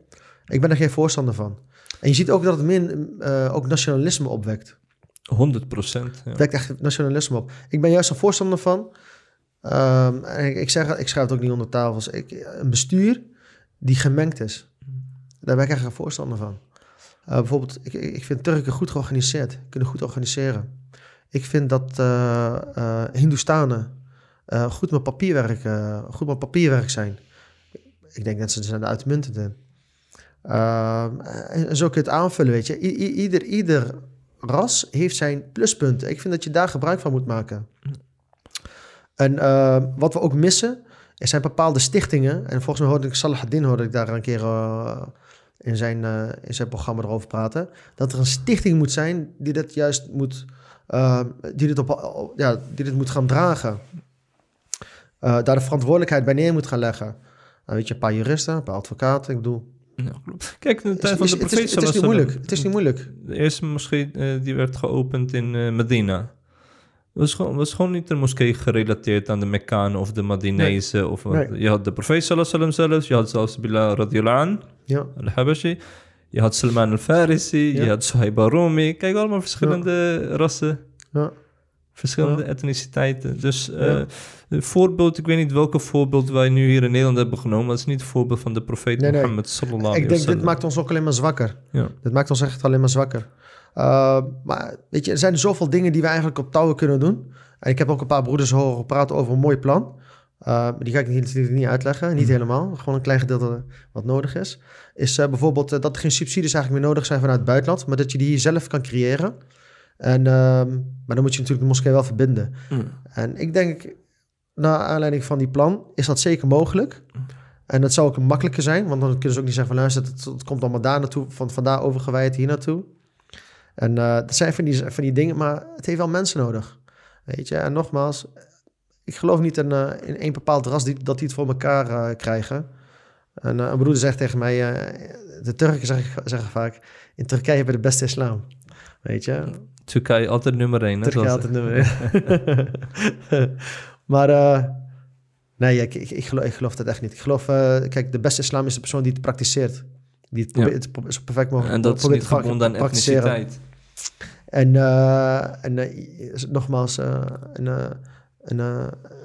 Ik ben er geen voorstander van. En je ziet ook dat het min, eh, ook nationalisme opwekt. 100 procent. Ja. Het wekt echt nationalisme op. Ik ben juist een voorstander van. ehm, en ik, ik, zeg, ik schrijf het ook niet onder tafels. Ik, een bestuur die gemengd is. Daar ben ik echt een voorstander van. Eh, bijvoorbeeld, ik, ik vind Turken goed georganiseerd. Kunnen goed organiseren. Ik vind dat eh, goed, met papierwerk, goed met papierwerk zijn. Ik denk dat ze zijn uitmuntend in. En, zo kun je het aanvullen, weet je. Ieder, ieder ras heeft zijn pluspunten. Ik vind dat je daar gebruik van moet maken. En wat we ook missen, er zijn bepaalde stichtingen. En volgens mij hoorde ik Salahuddin hoorde ik daar een keer in, zijn, eh, in zijn programma erover praten. Dat er een stichting moet zijn die dit juist moet, eh, die dit op, ja, die dit moet gaan dragen. Eh, daar de verantwoordelijkheid bij neer moet gaan leggen. Nou, weet je, een paar juristen, een paar advocaten. Ik bedoel, Ja, klopt. Kijk, de het tijd is, van de het is- het is niet moeilijk. Het is niet moeilijk. De eerste moskee eh, die werd geopend in Medina. Was gewoon, was gewoon niet een moskee gerelateerd aan de Mekkanen of de Madinezen. Of. Nee. Je had de profeet sallallahu alaihi wasallam zelfs. Je had zelfs Bilal radiyallahu an, Ja, al-Habashi. Je had Salman al-Farisi. Ja. Je had Suhaib al-Rumi. Kijk, allemaal verschillende rassen. ja. Verschillende etniciteiten. Dus eh, een voorbeeld, ik weet niet welke voorbeeld wij nu hier in Nederland hebben genomen. Het is niet het voorbeeld van de profeet Nee. Mohammed sallallahu alaihi Ik denk, dit maakt ons ook alleen maar zwakker. Ja. Dit maakt ons echt alleen maar zwakker. Uh, maar weet je, er zijn zoveel dingen die we eigenlijk op touwen kunnen doen. En ik heb ook een paar broeders horen praten over een mooi plan. Uh, maar die ga ik niet, natuurlijk niet uitleggen, niet helemaal. Gewoon een klein gedeelte wat nodig is. Is uh, bijvoorbeeld uh, dat er geen subsidies eigenlijk meer nodig zijn vanuit het buitenland. Maar dat je die hier zelf kan creëren. En, uh, maar dan moet je natuurlijk de moskee wel verbinden. Mm. En ik denk, naar aanleiding van die plan, is dat zeker mogelijk. En dat zou ook makkelijker zijn, want dan kunnen ze ook niet zeggen van luister, het, het komt allemaal daar naartoe, van vandaar overgewijd hier naartoe. En uh, dat zijn van die, van die dingen, maar het heeft wel mensen nodig. Weet je, en nogmaals, ik geloof niet in, uh, in één bepaald ras die, dat die het voor elkaar uh, krijgen. En een broeder zegt tegen mij, de Turken zeggen, zeggen vaak, in Turkije hebben we de beste islam. Weet je, Turkije altijd nummer één. Turkije altijd nummer één. maar nee, ik, ik, ik, geloof, ik geloof dat echt niet. Ik geloof, kijk, de beste islam is de persoon die het praktiseert. Die het probeert, ja. zo perfect mogelijk En dat is niet gebonden aan etniciteit. En, uh, en nogmaals, een, een,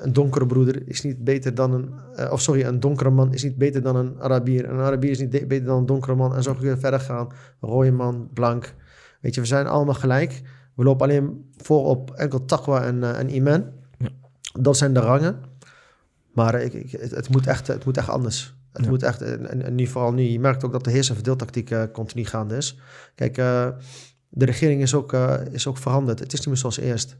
een, donkere broeder is niet beter dan een... of sorry, een donkere man is niet beter dan een Arabier. Een Arabier is niet beter dan een donkere man. En zo kun je verder gaan. Rode man, blank. Weet je, we zijn allemaal gelijk. We lopen alleen voor op enkel taqwa en, uh, en iman. Ja. Dat zijn de rangen. Maar ik, ik, het, het, moet echt, het moet echt anders. Het ja. moet echt, en, en, nu vooral nu, je merkt ook dat de heers- en verdeeltactiek uh, continu gaande is. Kijk, uh, de regering is ook, uh, is ook veranderd. Het is niet meer zoals eerst.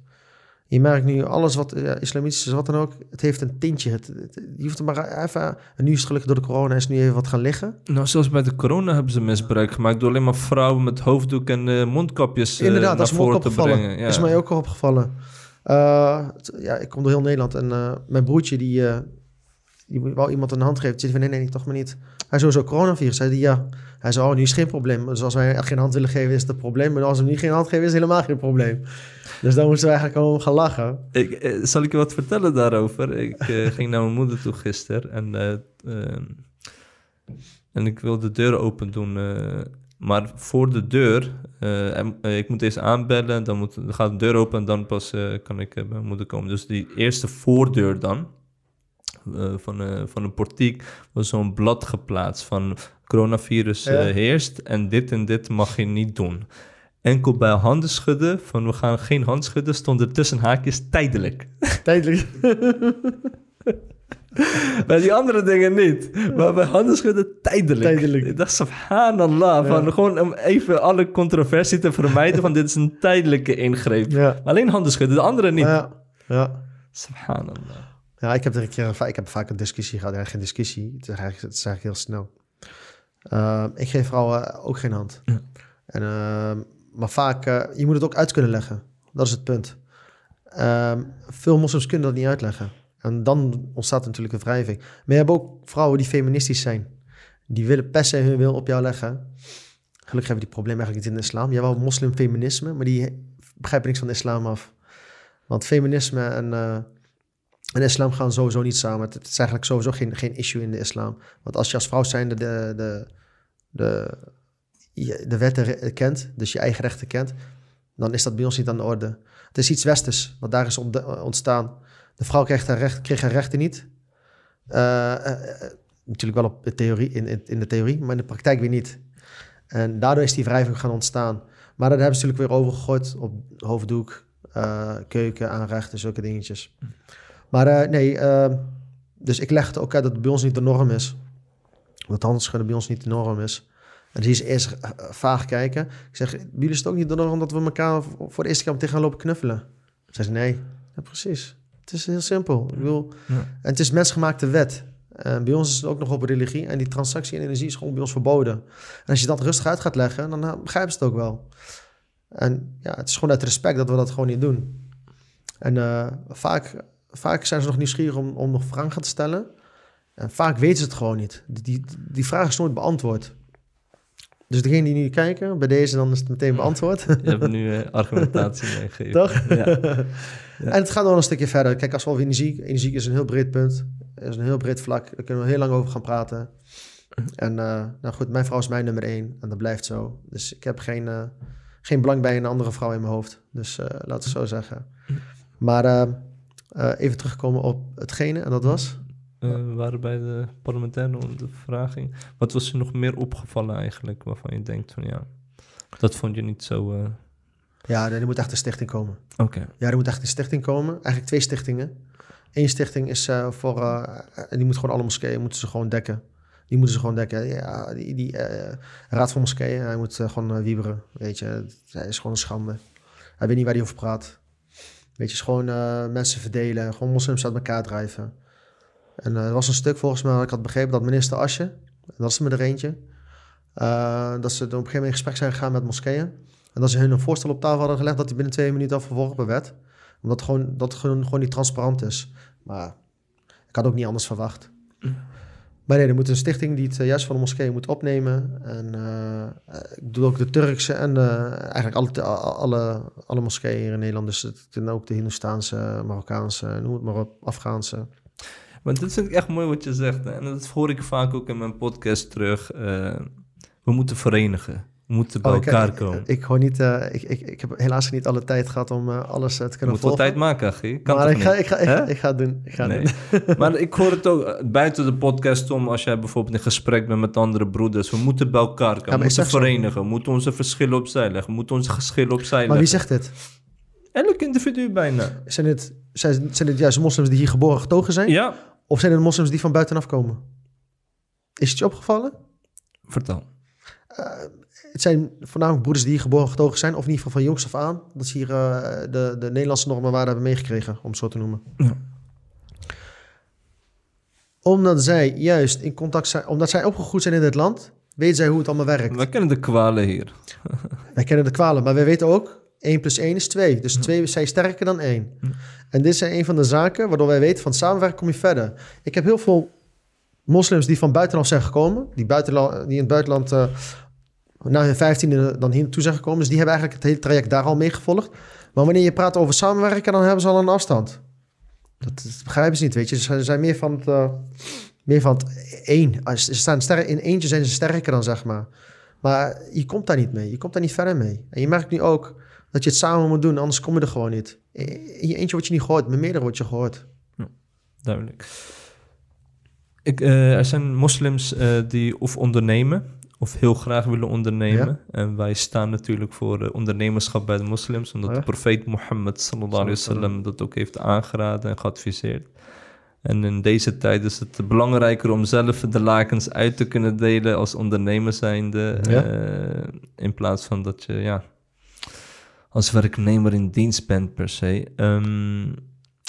Je merkt nu alles wat ja, islamitisch is, wat dan ook, het heeft een tintje. Het, het, je hoeft er maar even, en nu is het gelukkig door de corona is nu even wat gaan liggen. Nou, zelfs bij de corona hebben ze misbruik gemaakt door alleen maar vrouwen met hoofddoek en uh, mondkapjes uh, Inderdaad, dat is me ook opgevallen. Brengen. Ja. is mij ook opgevallen. Uh, ja, ik kom door heel Nederland en mijn broertje die, die wou iemand een hand geven. Zei van nee, nee, toch maar niet. Hij sowieso coronavirus. Zei die ja. Hij zei, oh, nu is geen probleem. Dus als wij echt geen hand willen geven, is het een probleem. Maar als we nu geen hand geven, is het helemaal geen probleem. Dus daar moesten we eigenlijk om gaan lachen. Ik, eh, zal ik je wat vertellen daarover? Ik eh, ging naar mijn moeder toe gisteren en, uh, en ik wil de deur open doen. eh, maar voor de deur, en, ik moet eerst aanbellen, dan, moet, dan gaat de deur open en dan pas kan ik bij mijn moeder komen. Dus die eerste voordeur dan, van, van een portiek, was zo'n blad geplaatst van coronavirus ja. heerst en dit en dit mag je niet doen enkel bij handen schudden, van we gaan geen hand schudden, stond er tussen haakjes tijdelijk. Tijdelijk. bij die andere dingen niet. Maar bij handen schudden tijdelijk. Tijdelijk. Ik dacht, subhanallah, ja. van gewoon om even alle controversie te vermijden van dit is een tijdelijke ingreep. Ja. Alleen handen schudden, de andere niet. Ja. ja. Subhanallah. Ja, ik heb er een keer, ik heb vaak een discussie gehad. Ja, geen discussie, het is eigenlijk, het is eigenlijk heel snel. Uh, ik geef vrouwen ook geen hand. Ja. En, uh, maar vaak, uh, je moet het ook uit kunnen leggen. Dat is het punt. Um, veel moslims kunnen dat niet uitleggen. En dan ontstaat natuurlijk een wrijving. Maar je hebt ook vrouwen die feministisch zijn. Die willen per se hun wil op jou leggen. Gelukkig hebben we die probleem eigenlijk niet in de islam. Je hebt wel moslimfeminisme, maar die begrijpen niks van de islam af. Want feminisme en, uh, en islam gaan sowieso niet samen. Het is eigenlijk sowieso geen, geen issue in de islam. Want als je als vrouw zijnde de, de, de, de, wetten kent, dus je eigen rechten kent, dan is dat bij ons niet aan de orde. Het is iets westers, wat daar is ontstaan. De vrouw kreeg haar, recht, haar rechten niet. Uh, uh, natuurlijk wel op de theorie, in, in, de theorie, maar in de praktijk weer niet. En daardoor is die wrijving gaan ontstaan. Maar daar hebben ze natuurlijk weer overgegooid op hoofddoek, Eh, keuken, aanrechten, zulke dingetjes. Maar eh, nee, eh, dus ik legde ook uit dat het bij ons niet de norm is. Dat handschudden bij ons niet de norm is. En zie je ze eerst eh, vaag kijken. Ik zeg, bij jullie is het ook niet de norm dat we elkaar voor de eerste keer tegen gaan lopen knuffelen? Ze, nee. Ja, precies. Het is heel simpel. Ik bedoel, Ja. en het is mensgemaakte wet. En bij ons is het ook nog op religie. En die transactie in energie is gewoon bij ons verboden. En als je dat rustig uit gaat leggen, dan eh, begrijpen ze het ook wel. En ja, het is gewoon uit respect dat we dat gewoon niet doen. En eh, vaak, vaak zijn ze nog nieuwsgierig om, om nog vragen te stellen. En vaak weten ze het gewoon niet. Die, die, die vraag is nooit beantwoord. Dus degene die nu kijken, bij deze dan is het meteen beantwoord. Je hebt nu eh, argumentatie meegegeven. Toch? Ja. En het gaat nog een stukje verder. Kijk, als we over energie... Energie is een heel breed punt. is een heel breed vlak. Daar kunnen we heel lang over gaan praten. En eh, nou goed, mijn vrouw is mijn nummer één. En dat blijft zo. Dus ik heb geen, eh, geen belang bij een andere vrouw in mijn hoofd. Dus eh laten we het zo zeggen. Maar eh, even terugkomen op hetgene. En dat was... Eh, we waren bij de parlementaire ondervraging. Wat was je nog meer opgevallen eigenlijk, waarvan je denkt van ja, dat vond je niet zo... eh, Ja, er moet echt een stichting komen. Oké, Ja, er moet echt een stichting komen. Eigenlijk twee stichtingen. Eén stichting is voor... en die moet gewoon alle moskeeën moeten ze gewoon dekken. Die moeten ze gewoon dekken. Ja, die, die Raad van Moskeeën, hij moet gewoon wieberen. Weet je, hij is gewoon een schande. Hij weet niet waar hij over praat. Weet je, gewoon eh, mensen verdelen. Gewoon moslims uit elkaar drijven. En eh, er was een stuk volgens mij, ik had begrepen, dat minister Asje... dat is maar er eentje... eh, dat ze op een gegeven moment in gesprek zijn gegaan met moskeeën... En dat ze hun een voorstel op tafel hadden gelegd dat die binnen twee minuten al verworpen werd. Omdat gewoon, dat gewoon, gewoon niet transparant is. Maar ik had ook niet anders verwacht. Maar nee, er moet een stichting die het eh, juist van de moskee moet opnemen. En eh, eh, ik doe ook de Turkse en eigenlijk alle, alle, alle moskeeën hier in Nederland. Dus het, en ook de Hindoestaanse, Marokkaanse, noem het maar op, Afghaanse. maar dit vind ik echt mooi wat je zegt. hè. En dat hoor ik vaak ook in mijn podcast terug. we moeten verenigen. We moeten bij Oh, ik- elkaar ik, komen. Ik, hoor niet, eh, ik, ik, ik heb helaas niet alle tijd gehad om eh, alles eh, te kunnen moet volgen. tijd maken, Achie. Kan maar ik ga, ik, ga, ik, ik ga het doen. Ik ga Nee. doen. maar ik hoor het ook buiten de podcast om, als jij bijvoorbeeld in gesprek bent met andere broeders. We moeten bij elkaar komen, we moeten verenigen, we moeten onze verschillen opzij leggen, we moeten onze geschillen opzij Maar wie leggen. zegt dit? Elk individu bijna. Zijn dit, zijn, zijn dit juist moslims die hier geboren getogen zijn? Ja, Of zijn het moslims die van buitenaf komen? Is het je opgevallen? vertel. Het zijn voornamelijk broeders die hier geboren getogen zijn, of in ieder geval van jongs af aan, dat ze hier eh, de, de Nederlandse normen waarden hebben meegekregen, om het zo te noemen. Ja. Omdat zij juist in contact zijn, omdat zij opgegroeid zijn in dit land, weten zij hoe het allemaal werkt. Wij kennen de kwalen hier. Wij kennen de kwalen, maar wij weten ook, 1 plus 1 is 2. Dus 2 zijn sterker dan 1. En dit zijn een van de zaken waardoor wij weten, van samenwerken kom je verder. Ik heb heel veel moslims die van buitenaf zijn gekomen, die, die in het buitenland eh, na hun vijftiende dan hier naartoe zijn gekomen. Dus die hebben eigenlijk het hele traject daar al mee gevolgd. Maar wanneer je praat over samenwerken, dan hebben ze al een afstand. Dat, begrijpen ze niet, weet je. Ze zijn meer van het, eh, meer van het één. Ze staan in eentje zijn ze sterker dan, zeg maar. Maar je komt daar niet mee. Je komt daar niet verder mee. En je merkt nu ook dat je het samen moet doen, anders kom je er gewoon niet. In je eentje word je niet gehoord, met meerdere word je gehoord. Duidelijk. Ik, eh, er zijn moslims eh, die of ondernemen of heel graag willen ondernemen. Ja. En wij staan natuurlijk voor eh, ondernemerschap bij de moslims, omdat Ja. de profeet Mohammed sallallahu alaihi wasallam dat ook heeft aangeraden en geadviseerd. En in deze tijd is het belangrijker om zelf de lakens uit te kunnen delen als ondernemer zijnde, Ja. in plaats van dat je ja, als werknemer in dienst bent per se. Ehm,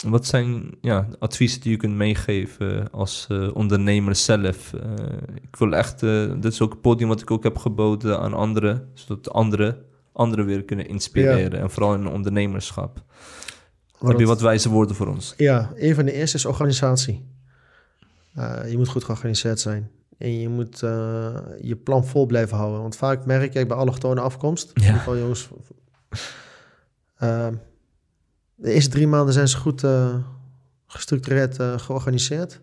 wat zijn ja, adviezen die je kunt meegeven als eh, ondernemer zelf? Eh, ik wil echt, eh, dit is ook een podium wat ik ook heb geboden aan anderen, zodat anderen anderen weer kunnen inspireren. En vooral in ondernemerschap. Heb je wat wijze woorden voor ons? Ja, een van de eerste is organisatie. Je moet goed georganiseerd zijn. En je moet je plan vol blijven houden. Want vaak merk ik bij allochtone afkomst... in Ja. ieder geval jongens... de eerste drie maanden zijn ze goed eh, gestructureerd eh, georganiseerd.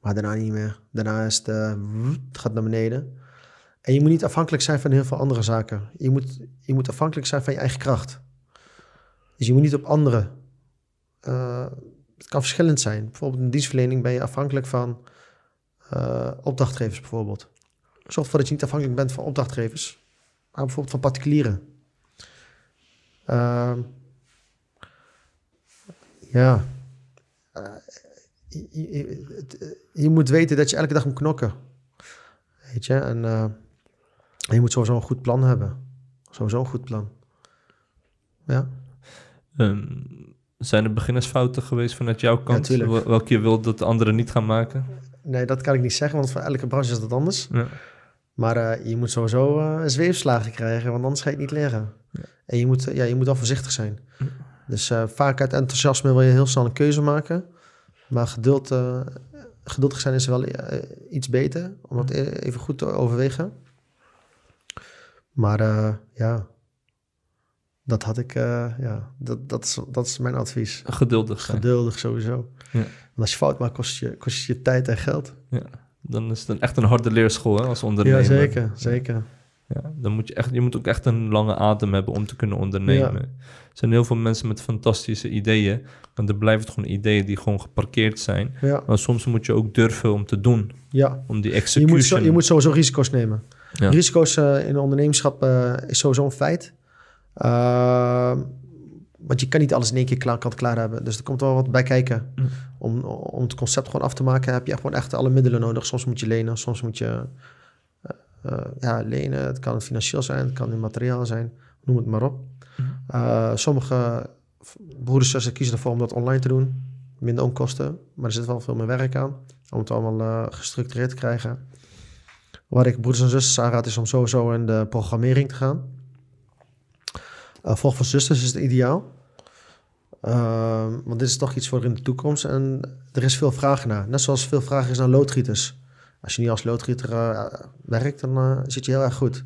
Maar daarna niet meer. Daarna is het, eh, het gaat naar beneden. En je moet niet afhankelijk zijn van heel veel andere zaken. Je moet, je moet afhankelijk zijn van je eigen kracht. Dus je moet niet op anderen het kan verschillend zijn. Bijvoorbeeld in dienstverlening ben je afhankelijk van opdrachtgevers bijvoorbeeld. Zorg ervoor dat je niet afhankelijk bent van opdrachtgevers, maar bijvoorbeeld van particulieren. Ja. Eh, je, je- het- je moet weten dat je elke dag moet knokken. Weet je, en eh, je moet sowieso een goed plan hebben. Sowieso een goed plan. Ja, Ehm, zijn er beginnersfouten geweest vanuit jouw kant? welke je wilt dat de anderen niet gaan maken? nee, dat kan ik niet zeggen, want voor elke branche is dat anders. Ja. Maar eh, je moet sowieso eh, een zweefslagen krijgen, want anders ga je het niet leren. En je moet, ja, je moet wel voorzichtig zijn. Dus eh, vaak uit enthousiasme wil je heel snel een keuze maken. Maar geduld, eh, geduldig zijn is wel eh, iets beter, om dat e- even goed te overwegen. Maar ja, dat had ik, ja, dat, dat, is, dat is mijn advies. Geduldig zijn. Geduldig sowieso. Ja. Want als je fout maakt, kost je, kost je je tijd en geld. Ja. Dan is het een, echt een harde leerschool hè, als ondernemer. Ja, zeker, zeker. Ja, dan moet je, echt, je moet ook echt een lange adem hebben om te kunnen ondernemen. Er zijn heel veel mensen met fantastische ideeën, maar er blijven gewoon ideeën die gewoon geparkeerd zijn. Ja, Maar soms moet je ook durven om te doen, ja. om die Je execution... moet, zo- je moet sowieso risico's nemen. Ja. Risico's eh, in ondernemerschap eh, is sowieso een feit. Uh, want je kan niet alles in één keer klaar, kan klaar hebben. Dus er komt wel wat bij kijken. Mm. Om, om het concept gewoon af te maken heb je gewoon echt alle middelen nodig. Soms moet je lenen, soms moet je eh, ja, lenen. Het kan financieel zijn, het kan in materiaal zijn. Noem het maar op. Eh, sommige broeders en zussen kiezen ervoor om dat online te doen. Minder onkosten, maar er zit wel veel meer werk aan. Om het allemaal eh, gestructureerd te krijgen. Waar ik broeders en zusters aanraad is om sowieso in de programmering te gaan. Uh, volg van zusters is het ideaal. Uh, want dit is toch iets voor in de toekomst. En er is veel vraag naar. Net zoals veel vraag is naar loodgieters. Als je niet als loodgieter uh, werkt, dan uh, zit je heel erg goed.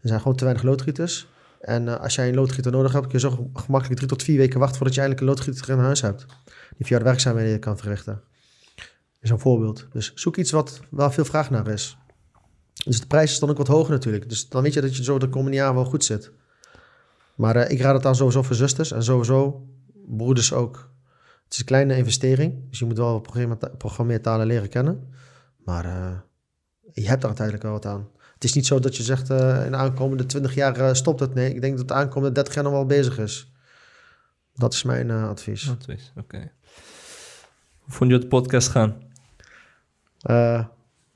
Er zijn gewoon te weinig loodgieters. En uh, als jij een loodgieter nodig hebt, kun je zo gemakkelijk drie tot vier weken wachten voordat je eindelijk een loodgieter in huis hebt. Die jou de werkzaamheden kan verrichten. Is een voorbeeld. Dus zoek iets wat waar veel vraag naar is. Dus de prijs is dan ook wat hoger natuurlijk. Dus dan weet je dat je zo de komende jaren wel goed zit. Maar ik raad het aan sowieso voor zusters en sowieso broeders ook. Het is een kleine investering, dus je moet wel programmeertalen leren kennen. Maar uh, je hebt er uiteindelijk wel wat aan. Het is niet zo dat je zegt uh, in de aankomende 20 jaar uh, stopt het. Nee, ik denk dat de aankomende 30 jaar nog wel bezig is. Dat is mijn advies. Advies, oké. Okay. Hoe vond je het podcast gaan?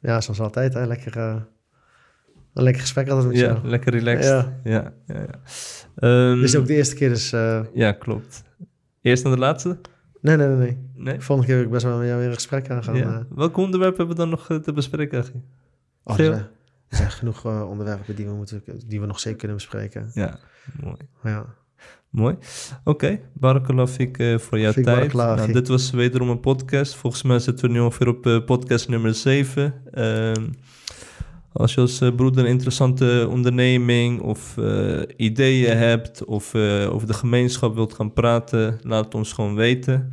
Ja, zoals altijd. Hè? Lekker, een lekker gesprek altijd met ja, jou. lekker relaxed. Ja, ja, ja. ja. Um, Dit is ook de eerste keer, dus... Ja, klopt. Eerst en de laatste? Nee, nee, nee. nee. nee? Volgende keer wil ik best wel met jou weer een gesprek aangaan. Ja. Uh... Welk onderwerp hebben we dan nog te bespreken, Achie? Oh, er, zijn, er zijn genoeg uh, onderwerpen die we, moeten, die we nog zeker kunnen bespreken. Ja, mooi. Ja. Mooi. Oké, okay. Uh, voor jouw Fik tijd. Nou, dit was wederom een podcast. Volgens mij zitten we nu ongeveer op uh, podcast nummer 7. Uh, als je als uh, broeder een interessante onderneming of uh, ideeën hebt of uh, over de gemeenschap wilt gaan praten, laat het ons gewoon weten.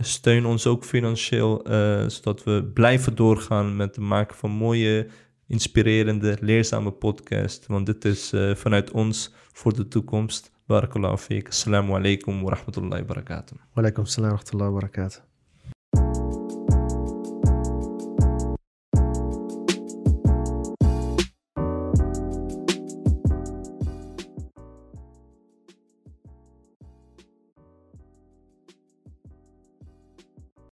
Steun ons ook financieel, zodat we blijven doorgaan met het maken van mooie, inspirerende, leerzame podcast. Want dit is vanuit ons voor de toekomst. Barakallahu fiik. Assalamu alaikum wa rahmatullahi wa barakatuh. Wa alaikum salam wa wa barakatuh.